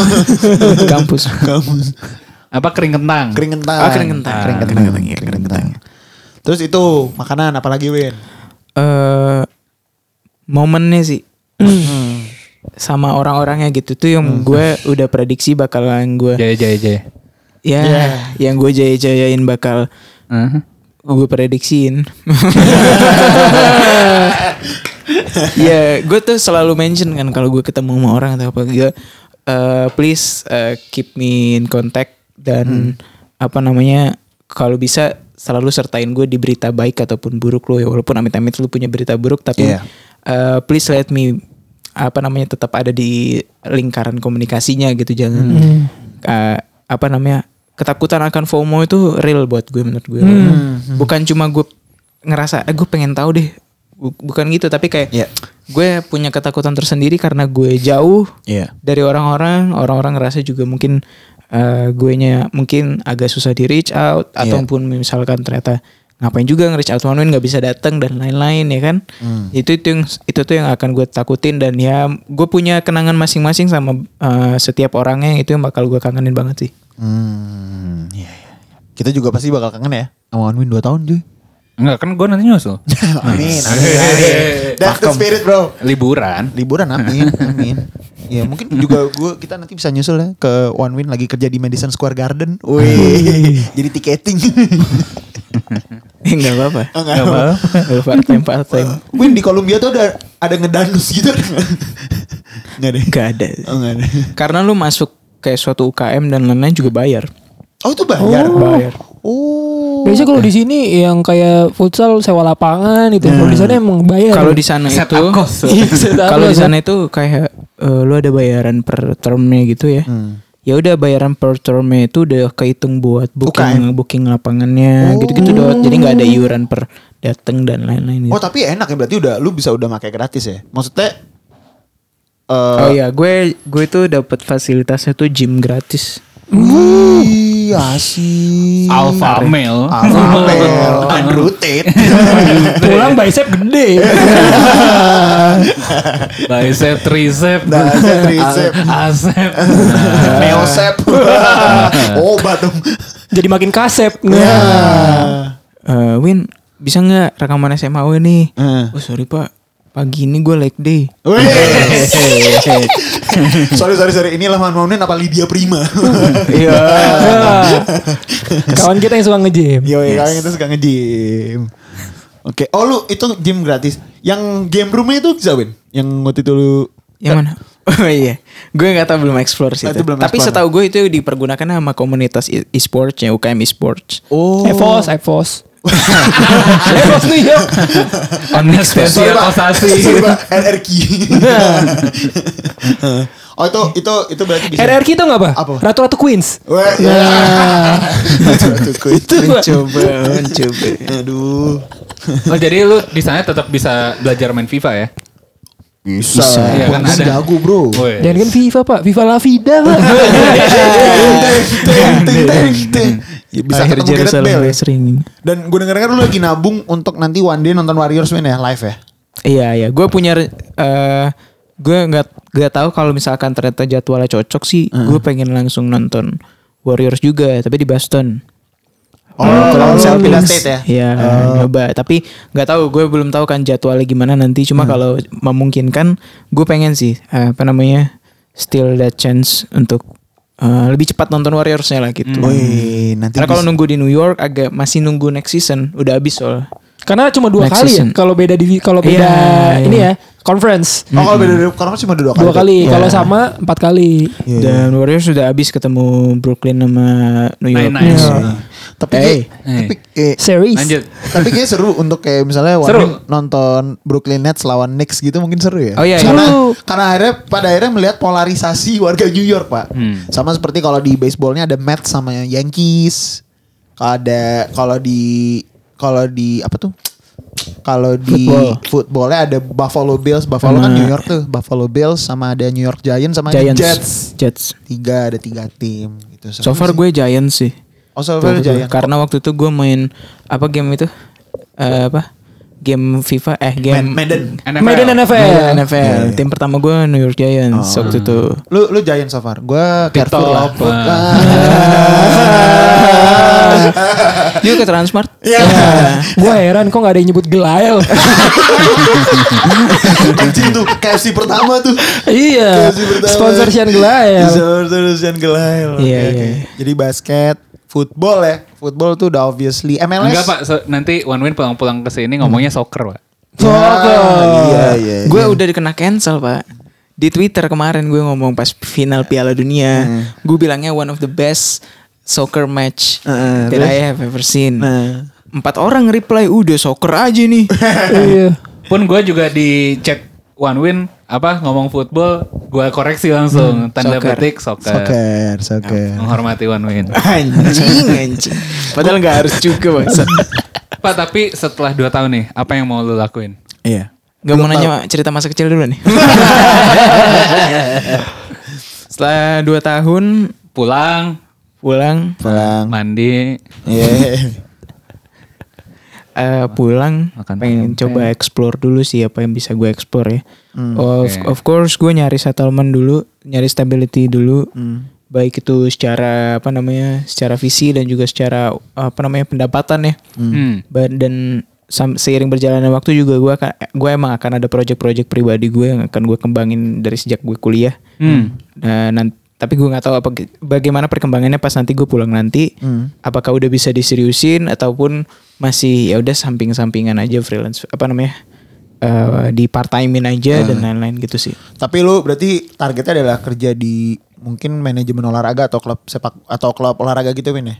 Kampus. Kampus. Apa kering kentang? Kering kentang. Ah, kering kentang. Kering kentang. iya, kering kentang. Terus itu makanan apalagi Win? eh momennya sih sama orang-orangnya gitu tuh yang gue udah prediksi bakalan gue Jaya jaya jaya. ya Yeah. yang gue jaya-jayain bakal Uh-huh. gue prediksiin <laughs> ya gue tuh selalu mention kan kalau gue ketemu sama orang atau apa gue eh, please eh, keep me in contact dan apa namanya kalau bisa selalu sertain gue di berita baik ataupun buruk lo ya walaupun amit-amit lu punya berita buruk tapi Iya. eh, please let me apa namanya tetap ada di lingkaran komunikasinya gitu jangan eh, apa namanya ketakutan akan FOMO itu real buat gue menurut gue bukan cuma gue ngerasa eh gue pengen tahu deh Bu- bukan gitu tapi kayak Iya. gue punya ketakutan tersendiri karena gue jauh Iya. dari orang-orang orang-orang ngerasa juga mungkin eh gue nya mungkin agak susah di reach out Iya. ataupun misalkan ternyata ngapain juga nge-reach out one nggak bisa datang dan lain-lain ya kan Hmm. itu itu yang itu tuh yang akan gue takutin dan ya gue punya kenangan masing-masing sama eh, setiap orangnya itu yang bakal gue kangenin banget sih Hmm, iya, iya. Kita juga pasti bakal kangen ya sama One Win 2 tahun cuy. Enggak kan gue nanti nyusul. <laughs> amin, amin, amin. That's the spirit bro. Liburan. Liburan amin, <laughs> amin. Ya mungkin juga gua kita nanti bisa nyusul ya ke One Win lagi kerja di Madison Square Garden. Wih, <laughs> jadi tiketing. Eh, nggak apa-apa Oh, nggak apa-apa. Part time part time Win di Columbia tuh ada ada ngedanus gitu. Enggak deh. nggak ada Oh, enggak ada. karena lu masuk kayak suatu UKM dan lain-lain juga bayar Oh, itu bayar. bayar Oh. Biasanya kalau di sini yang kayak futsal sewa lapangan itu. Kalau di sana emang bayar. kalau di sana itu. Iya, kalau di sana itu kayak eh, lu ada bayaran per termnya gitu ya Hmm. ya udah bayaran per termnya itu udah kehitung buat booking booking lapangannya Oh. gitu-gitu dot jadi nggak ada iuran per dateng dan lain-lain Oh, gitu. tapi enak ya berarti udah lu bisa udah pakai gratis ya. Maksudnya eh oh iya gue gue tuh dapat fasilitasnya tuh gym gratis Wih, asik. Alpha male. Alpha <laughs> male. Unrooted. pulang <laughs> bicep gede. <laughs> Bicep, tricep, Bicep, tricep. asep. Neosep. Obat dong. Jadi makin kasep. Iya. Nah. Eh, Win bisa nggak rekaman SMA nih Eh. oh sorry pak pagi ini gue leg day Wih. <laughs> sorry sorry sorry ini lah Manunin apa Lydia Prima. <laughs> iya Kawan kita yang suka nge-gym. Yo, yes. kalian itu suka nge-gym. Oke, oh lu itu gym gratis. Yang game roomnya itu bisa Win? Yang waktu itu lu Yang mana? <laughs> Oh iya, gue nggak tahu belum explore sih. Ah, itu. itu belum Tapi explore. setahu gue itu dipergunakan sama komunitas e- e-sports ya UKM e-sports. Oh. Evos, Evos. York. Onyx Sorry, spesial osasi. RRQ. oh itu itu itu berarti bisa. RRQ itu nggak apa? Apa? Ratu-ratu Queens. Wah, ya. Itu Pak. Coba, coba. Aduh. Oh jadi lu di sana tetap bisa belajar main FIFA ya? Bisa. Iya, kan Gua ada. jago, Bro. Jangan kan FIFA pak, FIFA La Vida pak. <laughs> Ya, bisa Akhir ketemu Gareth Bale ya. Wrestling. Dan gue denger-denger lu lagi nabung untuk nanti one day nonton Warriors main ya live ya. Iya, iya. Gue punya eh gue nggak nggak tahu kalau misalkan ternyata jadwalnya cocok sih, gue pengen langsung nonton Warriors juga, tapi di Boston. Oh, kalau misalnya pindah Kings. state ya. Iya, nyoba. Tapi nggak tahu, gue belum tahu kan jadwalnya gimana nanti. Cuma kalau memungkinkan, gue pengen sih apa namanya, still that chance untuk eh, lebih cepat nonton Warriorsnya lah gitu. Wih, nanti Karena kalau nunggu di New York agak masih nunggu next season, udah habis soal. Karena cuma dua Next kali ya. season. Kalau beda di kalau beda Iya, ini iya. ya conference Oh, kalau beda dari karena cuma dua kali. dua kali. Iya. Kalau sama empat kali. Iya. Dan Warriors sudah habis ketemu Brooklyn sama New York. Nice. Iya. Tapi Eh. kayak- tapi kayak Series. Lanjut. tapi kayak seru untuk kayak misalnya Seru. Nonton Brooklyn Nets lawan Knicks gitu mungkin seru ya. Oh iya, karena Seru. karena akhirnya pada akhirnya melihat polarisasi warga New York pak. Hmm. Sama seperti kalau di baseballnya ada Mets sama Yankees. Kalau ada kalau di kalau di apa tuh? Kalau di Football. footballnya ada Buffalo Bills, Buffalo kan Sama- New York tuh, Buffalo Bills sama ada New York Giants sama Giants. Jets. Jets. Tiga ada tiga tim gitu. So far gue Giants sih. Oh, so far. Giants. Karena waktu itu gue main apa game itu? Eh, apa? Game FIFA eh game Madden. NFL. Maiden NFL. Madden NFL. Iya, iya. Tim pertama gue New York Giants Oh. waktu itu. Lu lu Giants so far. Gua Carrefour lah. <laughs> Yuk ke Transmart. Iya. Gue heran kok gak ada yang nyebut Gelael. <laughs> Anjing tuh KFC pertama tuh. iya. Sponsor Sian Gelael. Sponsor Sian Gelael. Iya, oke. iya. Jadi basket, football ya. Football tuh udah obviously MLS. Enggak pak, so- nanti One Win pulang-pulang ke sini ngomongnya soccer pak. Iya, iya. Gue iya. udah dikena cancel pak. Di Twitter kemarin gue ngomong pas final Piala Dunia, gue bilangnya one of the best soccer match Heeh, that terus? I have ever seen. Nah. Empat orang reply, udah soccer aja nih. <laughs> Iya. Pun gue juga di chat One Win apa ngomong football, gue koreksi langsung tanda soccer. petik soccer. Soccer, soccer. Menghormati One Win. <laughs> anjing, anjing. Padahal nggak harus juga bang. <laughs> Pak tapi setelah 2 tahun nih, apa yang mau lu lakuin? Iya. Gak mau nanya cerita masa kecil dulu nih. <laughs> Setelah dua tahun Pulang, pulang, Pulang. mandi, Iya. Eh, pulang, Makan pengen tempe. coba explore dulu sih apa yang bisa gue explore ya. of, Oke. of course gue nyari settlement dulu, nyari stability dulu. Baik itu secara apa namanya, secara visi dan juga secara apa namanya pendapatan ya. Hmm. Ba- dan sam- seiring berjalannya waktu juga gue akan gue emang akan ada project-project pribadi gue yang akan gue kembangin dari sejak gue kuliah Hmm. dan nan- tapi gue nggak tahu apa bagaimana perkembangannya pas nanti gue pulang nanti. Apakah udah bisa diseriusin ataupun masih ya udah samping-sampingan aja freelance apa namanya eh, di part timein aja dan lain-lain gitu sih. Tapi lu berarti targetnya adalah kerja di mungkin manajemen olahraga atau klub sepak atau klub olahraga gitu Win ya?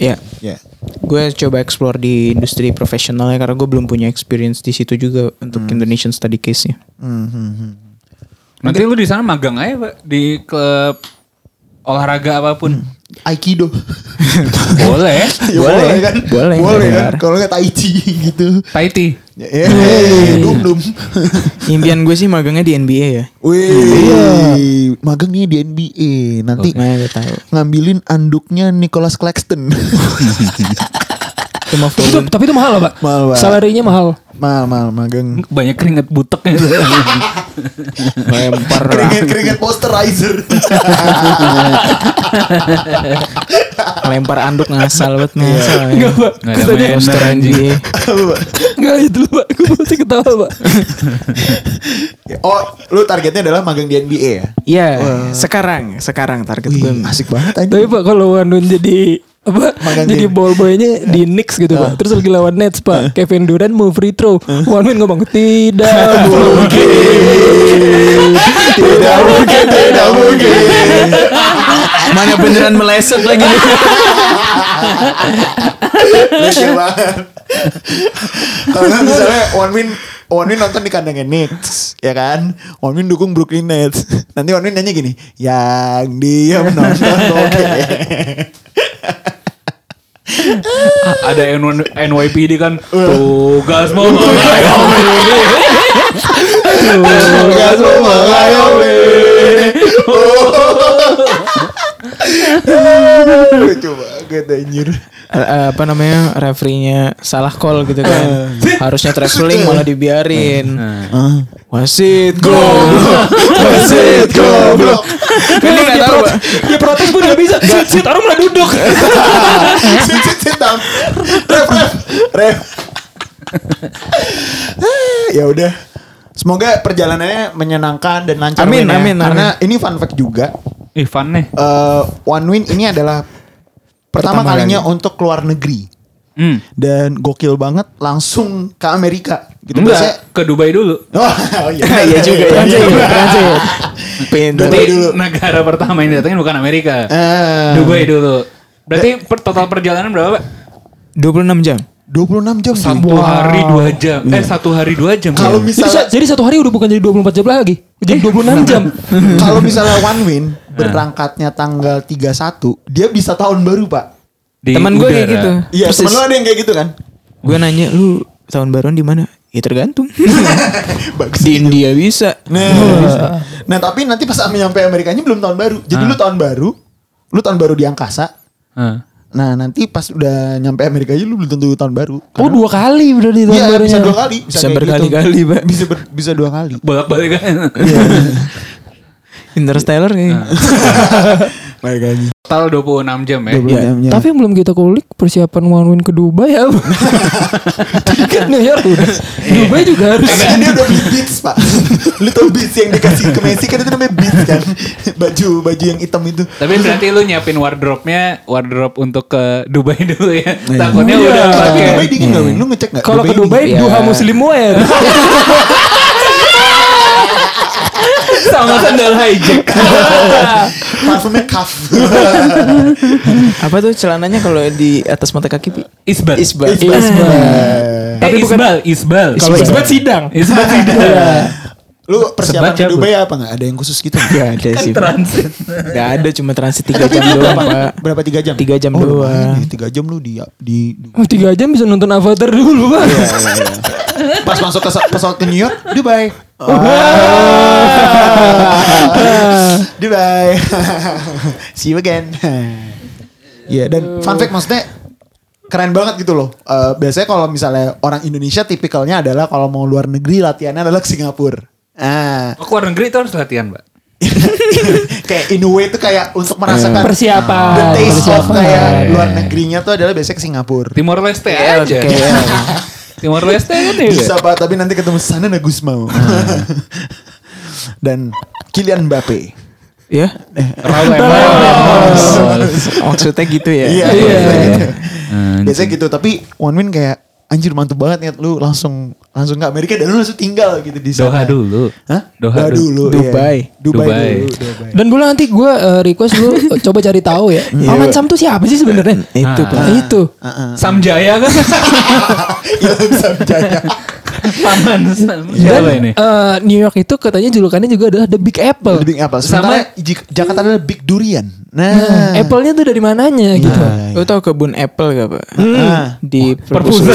ya. Ya. gue coba explore di industri profesionalnya karena gue belum punya experience di situ juga untuk Indonesian study case-nya. Hmm, hmm, hmm. Nanti lu di sana magang aja, Pak, di klub olahraga apa pun. Aikido. <laughs> Boleh. <laughs> Ya, Boleh. kan? Boleh, Boleh nggak kan? Kalau nggak <laughs> tai chi gitu. Taiti. Ya, eh, dum dum. impian gue sih magangnya di NBA ya Wih, magang nih di NBA. Nanti gue tahu ngambilin anduknya Nicholas Claxton. Cuma Itu, volume tapi itu mahal lah, Pak. Mahal, Pak. Salarinya mahal. mal mal magang. Banyak keringet butek <laughs> lempar Keringet keringet posterizer. <laughs> lempar anduk ngasal banget ngasal ya. Enggak, Pak. Nggak ada Katanya poster anjing. NBA enggak itu dulu, Pak. Gue <laughs> masih ketawa, Pak. oh, lu targetnya adalah magang di NBA ya? Iya, sekarang, sekarang target gue. Asik banget aja. Tapi Pak kalau Wandun jadi apa Magang jadi game. ball boynya di Knicks gitu Pak. Terus lagi lawan Nets Pak. Kevin Durant mau free throw. One Win ngomong <laughs> tidak mungkin. tidak mungkin, tidak mungkin. Mana beneran meleset lagi nih. Kalau nggak misalnya One Win One Win nonton di kandangnya Knicks, ya kan? One Win dukung Brooklyn Nets. Nanti One Win nyanyi gini, yang diam nonton oke. <laughs> Ada NYPD kan tugas mau mengayomi. Tugas mengayomi. <laughs> <laughs> Lucu banget anjir. Eh, apa namanya referee-nya salah call gitu kan. Harusnya traveling malah dibiarin. Wasit goblok. Wasit goblok. Kan dia nggak tahu. Ya protes pun gak bisa. Sit, sit orang malah duduk. <laughs> sit sit sit down. Ref ref ref. ya udah. Semoga perjalanannya menyenangkan dan lancar. Amin, ya. amin, Karena ini fun fact juga. Ivan nih. eh, One Win ini adalah pertama, Pertama kalinya untuk keluar negeri Hmm. dan gokil banget langsung ke Amerika gitu Biasanya- Enggak, ke Dubai dulu. Oh, <laughs> oh iya. <laughs> Iya juga ya. Transit. <laughs> Pintar. Dubai Berarti dulu. negara pertama yang datangin bukan Amerika. Eh, Dubai dulu. Berarti per- total perjalanan berapa, Pak? 26 jam. 26 jam. Satu hari dua jam. Eh, satu hari dua jam. Kalau ya? Jadi, sa- misalnya jadi satu hari udah bukan jadi 24 jam lagi. Jadi 26 <laughs> jam. kalau misalnya One Win <laughs> berangkatnya tanggal 31, dia bisa tahun baru, Pak. Di Teman gue kayak gitu. Iya, temen lo ada yang kayak gitu kan? Gue nanya lu tahun baruan di mana? Ya tergantung. <laughs> Bagus. di India bisa. Nah, nah tapi nanti pas nyampe Amerikanya belum tahun baru. Jadi lu tahun baru, lu tahun baru di angkasa. Hah. Nah nanti pas udah nyampe Amerika aja lu belum tentu tahun baru. Oh dua kali udah di tahun Iya barunya. bisa dua kali. Bisa kayak berkali-kali, gitu. Pak. Bisa ber- bisa dua kali. Bolak-balik kan. Interstellar kayak. <laughs> Baik lagi. Total 26 jam ya. 26 jam. Tapi yang belum kita kulik persiapan one win ke Dubai ya. <laughs> Tadi kan New York udah. Dubai juga harus. Karena dia udah beli beats pak Lu tau beats yang dikasih ke Messi kan itu namanya beats kan Baju baju yang hitam itu Tapi berarti lu nyiapin wardrobe-nya, wardrobe untuk ke Dubai <laughs> dulu ya. Takutnya Iya. udah Tapi pakai. Dubai dingin gak Win? Lu ngecek gak? Kalau ke Dubai Iya. duha muslim wear. <laughs> sama sandal hijack. <laughs> Parfumnya kaf <laughs> Apa tuh celananya kalau di atas mata kaki Pi? Isbat. Isbat. Eh, Tapi bukan- isbal, isbal. Kalau isbat sidang. Isbat tidak. <laughs> Lu persiapan ke. Dubai apa gak? Ada yang khusus gitu nggak? Gak ada sih. Transit. Gak ada cuma transit 3 Tapi jam lu doang berapa? pak. Berapa tiga jam? Tiga jam oh, doang. lumayan nih, Tiga jam lu di di, Oh, tiga jam bisa nonton Avatar dulu bang. pas masuk ke pesawat ke New York, Dubai. Dubai. See you again. Iya dan fun fact maksudnya keren banget gitu loh. Eh, biasanya kalau misalnya orang Indonesia tipikalnya adalah kalau mau luar negeri latihannya adalah ke Singapura. Ah, Oh, ke luar negeri itu harus latihan, Mbak. <laughs> kayak in a way itu kayak untuk merasakan Persiapan. the taste of Persiapan. kayak luar negerinya tuh adalah biasanya ke Singapura. Timor Leste KL, aja. KL. <laughs> Timor Leste kan ya. Bisa pak, tapi nanti ketemu sana Nagus mau. <laughs> Dan Kylian Mbappe. Ya. Raul Ramos. Maksudnya gitu ya. Iya, Iya. gitu. Biasanya gitu, tapi One Win kayak anjir mantep banget nih lu langsung langsung ke Amerika dan lu langsung tinggal gitu di sana. Doha dulu. Hah? Doha Doha dulu. iya. Dubai. Dubai. Dubai. dulu. Dubai. Dan boleh nanti gue uh, request lu <laughs> coba cari tahu ya. Paman Sam tuh siapa sih sebenarnya? Itu Nah, itu. Samjaya kan? <laughs> Ilham Samjaya. Paman Sam. Dan Siapa ini? uh, New York itu katanya julukannya juga adalah The Big Apple. The Big Apple. Sementara Ji- Jakarta adalah Big Durian. Nah. Nah, Apple-nya tuh dari mananya gitu. Lu tau kebun apple gak pak? Ah. Di Perpusat. <laughs>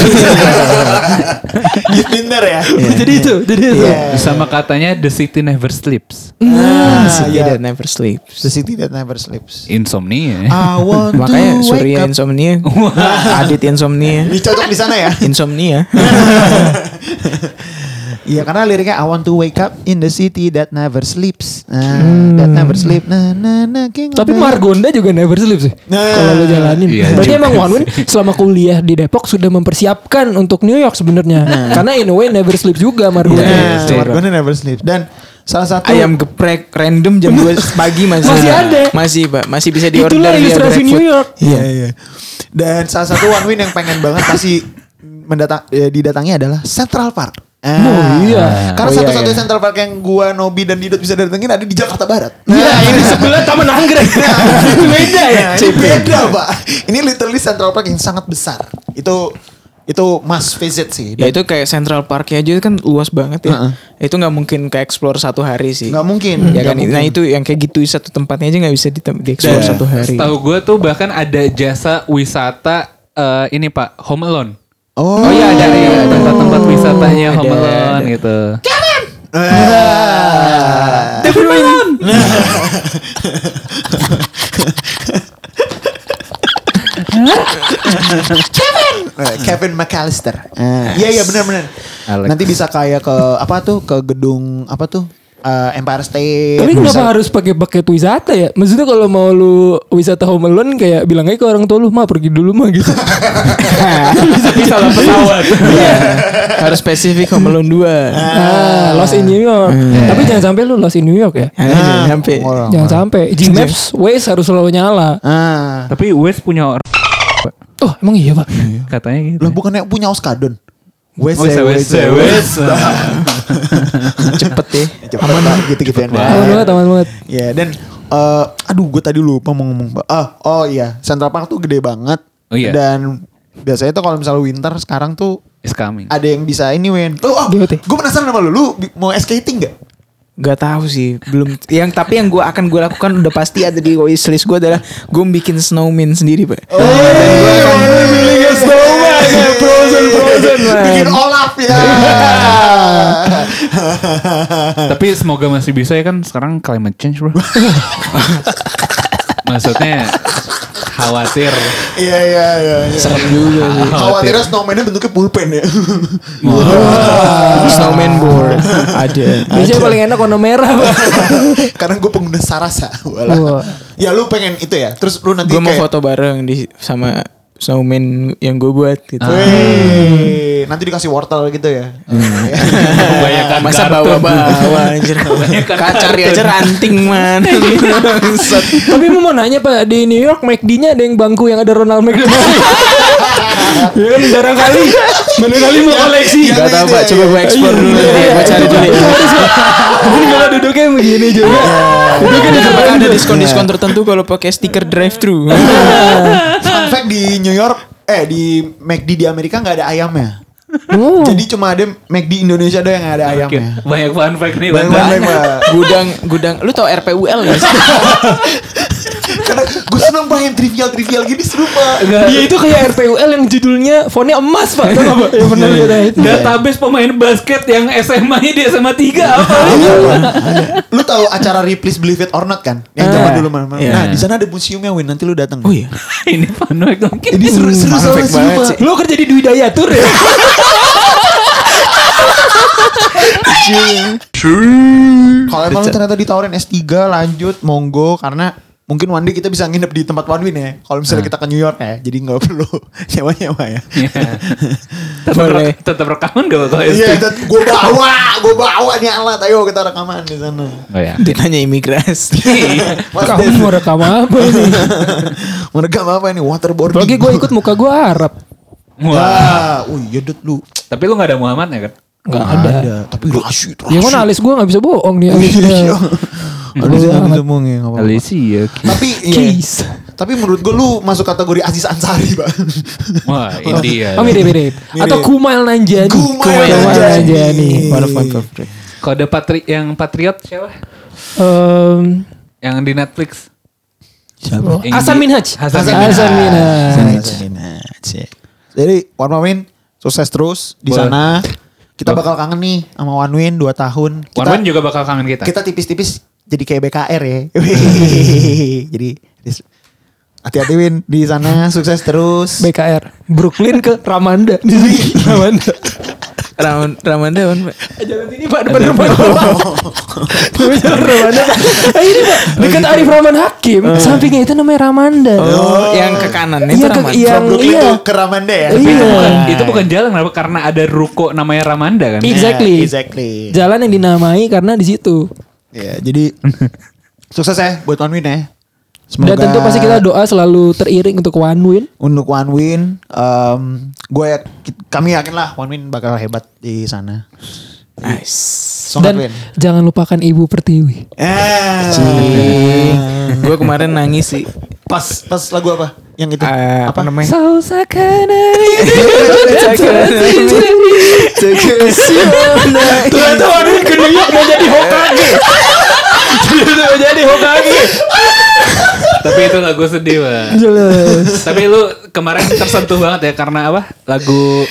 Di Tinder ya. jadi itu, jadi itu. Iya. Sama katanya The City Never Sleeps. Nah, City iya. that never sleeps. The city that never sleeps. Insomnia. I want Makanya Surya insomnia, <laughs> Adit insomnia, Ini cocok di sana ya. insomnia. <laughs> <laughs> Iya karena liriknya I want to wake up in the city that never sleeps. Nah, that never sleep. Nah, nah, nah, king Tapi Margonda juga never sleep sih. Nah. Kalau lu jalanin. Iya Berarti emang One Win selama kuliah di Depok sudah mempersiapkan untuk New York sebenarnya. Karena in a way never sleep juga Margonda. Nah, Iya, Margonda never sleep. Dan salah satu Ayam geprek random jam 2 <laughs> pagi masih Masih ada. Masih pak, masih bisa di order Itulah ilustrasi. New York. Iya iya. Dan salah satu one win yang pengen banget pasti mendatang eh, didatangi adalah Central Park. Ah, Oh, iya. Karena Oh, iya, satu-satunya iya. Central Park yang gua, Nobi dan Didot bisa datengin ada di Jakarta Barat. Iya, ini <laughs> sebelah Taman Anggrek. <laughs> <laughs> Beda ya. Nah, ini beda, Pak. Ini literally Central Park yang sangat besar. Itu itu must visit sih. Ya itu kayak Central Park aja kan luas banget ya. Itu nggak mungkin ke explore satu hari sih. Nggak mungkin. Ya Nggak kan. mungkin. Nah itu yang kayak gitu satu tempatnya aja nggak bisa di, di explore Dan satu hari. Tahu gue tuh bahkan ada jasa wisata eh, ini Pak Home Alone. Oh, Oh iya ada ya tempat-tempat wisatanya Home ada, Alone ada. gitu. Ah. <laughs> Eh, Kevin McAllister. Ah, Iya iya benar-benar. Alex. Nanti bisa kayak ke apa tuh ke gedung apa tuh eh, Empire State. Tapi kenapa Bisa- harus pakai paket wisata ya? Maksudnya kalau mau lu wisata home alone kayak bilang aja ke orang tua lu, "Ma, pergi dulu mah" gitu. <laughs> Bisa bisa lah pesawat. Iya. <laughs> Harus spesifik Home Alone 2. Ah, lost in New York. Tapi jangan sampai lu lost in New York ya. Ah, sampai. orang. Jangan sampai. Gmaps Waze harus selalu nyala. Ah. Tapi Wes punya orang Oh, emang iya, Pak. katanya gitu. Lah bukannya punya Oskadon. Wes Wes Wes Wes. <laughs> Cepet ya. Cepet Pak, gitu-gitu ya. Aman banget, aman banget. Ya dan eh, aduh gue tadi lupa mau ngomong. Ah, oh iya, Central Park tuh gede banget. Oh iya. Dan biasanya tuh kalau misalnya winter sekarang tuh Is coming. ada yang bisa ini Win. Oh, tuh? gue penasaran sama lu. Lu mau skating gak? Gak tahu sih, belum. Yang tapi yang gue akan gue lakukan udah pasti ada di wishlist gue adalah gue bikin snowman sendiri, pak. Oh, bikin snowman, frozen frozen bikin Olaf ya. Tapi semoga masih bisa ya kan sekarang climate change bro. <laughs> Maksudnya Khawatir. Iya iya iya. iya. Serem juga sih. Khawatirnya snowman-nya bentuknya pulpen ya. Snowman board ada. Biasanya paling enak warna merah. <laughs> Karena gue pengguna Sarasa. Wah. Walah. Ya lu pengen itu ya. Terus lu nanti Gue mau kayak foto bareng di sama snowman yang gue buat gitu. Weh, nanti dikasih wortel gitu ya. Kebanyakan Masa bawa-bawa anjir. Aja ranting man. Tapi mau nanya Pak, di New York McD-nya ada yang bangku yang ada Ronald McDonald. <laughs> <laughs> ya kan jarang kali. Mana kali mau koleksi. Gak tau pak, ya, coba iya. gue explore dulu. Iya, deh. Gue cari dulu. <laughs> Mungkin kalau duduknya begini juga. Duduknya di Ada diskon-diskon tertentu kalau pakai stiker drive thru. <laughs> Fun fact di New York, eh di McD di Amerika nggak ada ayamnya. Oh. Jadi cuma ada McD Indonesia doang yang ada ayamnya. Banyak fun fact nih. Banyak Pak. gudang gudang lu tau RPUL gak sih? Karena gue seneng banget yang trivial-trivial gini seru pak. Dia itu kayak RPUL yang judulnya fontnya emas Pak. Tahu Pak? Ya benar ya itu. Database pemain basket yang SMA-nya di SMA 3 apa? Lu tahu acara Ripley's Believe It or Not kan? Yang zaman dulu mana? Iya. Nah di sana ada museumnya Win. Nanti lu datang. Oh iya. <laughs> Ini fun fact mungkin. Ini seru seru Fun seru fact seru, banget Pak. Lo kerja di Dwi Dayatur ya? Kalau emang lu ternyata ditawarin S3 lanjut monggo karena mungkin one day kita bisa nginep di tempat One Win ya. Kalau misalnya kita ke New York ya, jadi nggak perlu <laughs> nyewa-nyewa ya. <laughs> Tetap, Boleh. rek- tetap rekaman gak bakal Iya, gue bawa, gue bawa nih alat. Ayo kita rekaman di sana. Oh ya. Dia nanya imigrasi. <laughs> Mas Kamu mau rekam apa nih? mau rekam apa ini? Waterboarding. Apalagi gue ikut muka gue Arab. Wah. Wah, oh iya lu. Tapi lu gak ada Muhammad ya kan? Gak ada. Tapi Rashid, Ya kan alis gue gak bisa bohong nih alisnya. Aduh, jangan ngomongin nggak apa-apa. Alicia. Tapi. Keys. Tapi menurut gue lu masuk kategori Aziz Ansari, Pak. Wah, India. Oh mirip-mirip. Atau Kumail Nanjani. Kumail Nanjani. Nanjiani. One of my favorite. Kode patri yang Patriot siapa? Em, Yang di Netflix. Yang Hasan Minhaj. Hasan Hasan Minhaj. Jadi One Man Win sukses terus di Boleh. sana. Kita bakal kangen nih sama One Win 2 tahun. Kita, Man juga bakal kangen kita. kita tipis-tipis jadi kayak BKR ya. <laughs> jadi hati-hati Win di sana sukses terus. BKR. Brooklyn ke Ramanda. <laughs> Ramanda. Raman Ramanda one Pak. Jalan sini Pak depan rumah. Jalan Ramanda Pak. Ah, <laughs> ini Pak dekat Arif Rahman Hakim. Sampingnya itu namanya Ramanda. Oh, yang ke kanan itu Iya, ke- Raman. iya. From Brooklyn iya. tuh ke Ramanda ya. Tapi itu Iya. bukan itu bukan jalan kenapa? Karena ada ruko namanya Ramanda kan. Exactly. Yeah, exactly. Jalan yang dinamai karena di situ. Ya, jadi <laughs> sukses ya buat One Win ya. Dan tentu pasti kita doa selalu teriring untuk one win. untuk One Win, em, gue ya, kami yakin lah One Win bakal hebat di sana. Nice. Dan Win. jangan lupakan Ibu Pertiwi. Eh, Gue kemarin nangis sih. pas pas lagu apa? Yang itu? Eh, apa namanya? Ternyata one win ke New York mau jadi Hokage. Ternyata mau jadi Hokage. Tapi itu lagu sedih banget. Jelas. Tapi lu kemarin tersentuh banget ya karena apa? Lagu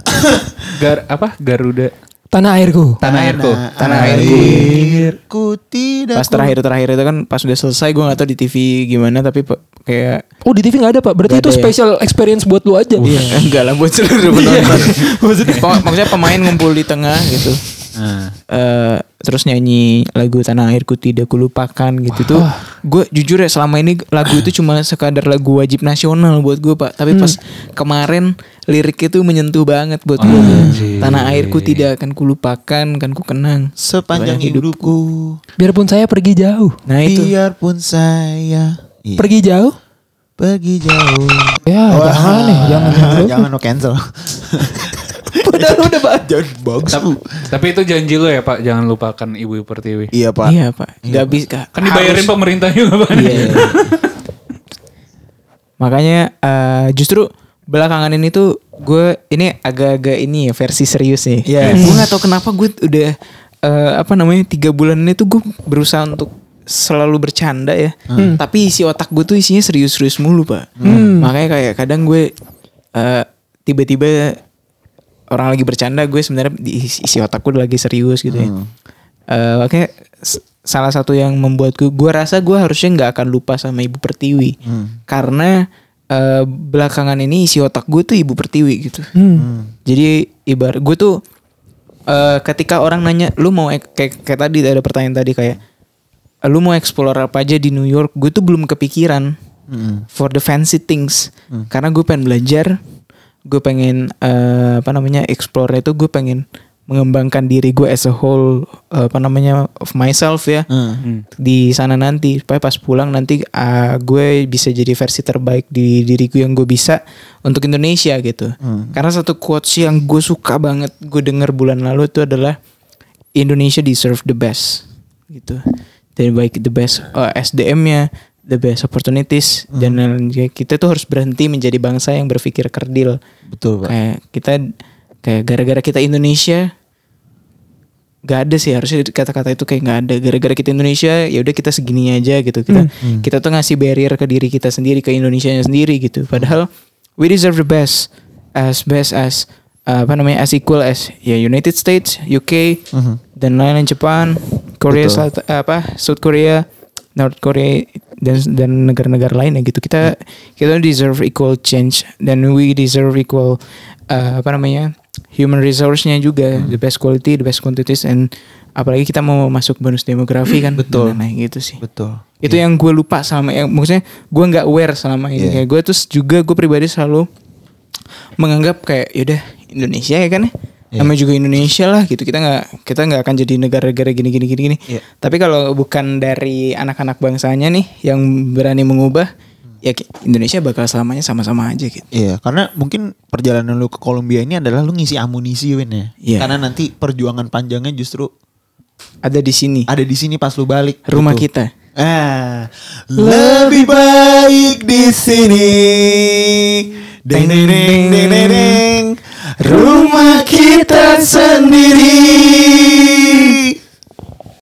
<laughs> Gar apa? Garuda Tanah airku. Tanah Airku. Tanah airku. Airku tidak. Pas terakhir-terakhir itu kan pas udah selesai gue gak tahu di TV gimana tapi pe- kayak Oh di TV gak ada pak. Berarti itu ya? special experience buat lu aja. Iya, enggak lah buat seluruh penonton. <laughs> maksudnya, maksudnya pemain ngumpul di tengah gitu. Nah. Eh, terus nyanyi lagu tanah airku tidak kulupakan gitu tuh gue jujur ya selama ini lagu itu cuma sekadar lagu wajib nasional buat gue pak tapi pas kemarin lirik itu menyentuh banget buat gue tanah airku tidak akan kulupakan kan ku kenang Sepanjang Banyak hidupku. Biarpun saya pergi jauh. nah itu Biarpun saya iya, Pergi jauh? pergi jauh. Ya jangan nih. Jangan. jangan. jangan <laughs> no cancel. <laughs> Padahal udah pak. <laughs> Jangan bagus. Tapi, tapi itu janji lu ya Pak, jangan lupakan Ibu Pertiwi. Iya pak. iya pak nggak bisa Kan dibayarin pemerintah juga Pak. Iya. Makanya eh, justru belakangan ini tuh gue ini agak-agak ini ya versi serius nih. Yes. Gue nggak tahu kenapa gue udah eh, apa namanya tiga bulan ini tuh gue berusaha untuk selalu bercanda ya. Tapi isi otak gue tuh isinya serius-serius mulu pak. Makanya kayak kadang gue eh, tiba-tiba orang lagi bercanda gue sebenarnya di isi otak gue lagi serius gitu ya. Eh, makanya s- salah satu yang membuat gue gue rasa gue harusnya nggak akan lupa sama ibu pertiwi Hmm. karena eh, belakangan ini isi otak gue tuh ibu pertiwi gitu Hmm. jadi ibarat gue tuh eh, ketika orang nanya lu mau ek- kayak kayak tadi ada pertanyaan tadi kayak lu mau explore apa aja di New York gue tuh belum kepikiran Hmm. for the fancy things karena gue pengen belajar gue pengen eh, apa namanya explore itu gue pengen mengembangkan diri gue as a whole eh, apa namanya of myself ya Hmm. di sana nanti supaya pas pulang nanti ah, gue bisa jadi versi terbaik di diriku yang gue bisa untuk Indonesia gitu karena satu quotes yang gue suka banget gue denger bulan lalu itu adalah Indonesia deserve the best gitu dan baik the best eh, SDM-nya the best opportunities dan lain-lain. kita tuh harus berhenti menjadi bangsa yang berpikir kerdil Betul, Pak. kayak kita kayak gara-gara kita Indonesia gak ada sih harusnya kata-kata itu kayak nggak ada. Gara-gara kita Indonesia ya udah kita segini aja gitu. Kita kita tuh ngasih barrier ke diri kita sendiri ke Indonesia sendiri gitu. Padahal we deserve the best as best as uh, apa namanya as equal as ya United States UK dan lain-lain Jepang Korea Betul. Selatan apa South Korea North Korea dan dan negara-negara lainnya gitu. Kita kita deserve equal change dan we deserve equal uh, apa namanya human resource-nya juga the best quality the best quantities and apalagi kita mau masuk bonus demografi kan Betul. nah, gitu sih Betul. itu yang gue lupa selama yang maksudnya gue nggak aware selama ini Iya. kayak gue terus juga gue pribadi selalu menganggap kayak yaudah Indonesia ya kan ya Iya. namanya juga Indonesia lah gitu kita nggak kita nggak akan jadi negara-negara gini gini gini gini Iya. tapi kalau bukan dari anak-anak bangsanya nih yang berani mengubah ya Indonesia bakal selamanya sama-sama aja gitu Iya, karena mungkin perjalanan lu ke Kolombia ini adalah lu ngisi amunisi Win ya. Iya. Karena nanti perjuangan panjangnya justru ada di sini ada di sini pas lu balik. rumah gitu. kita Ah, lebih baik di sini. Deng deng deng deng deng deng. Rumah kita sendiri.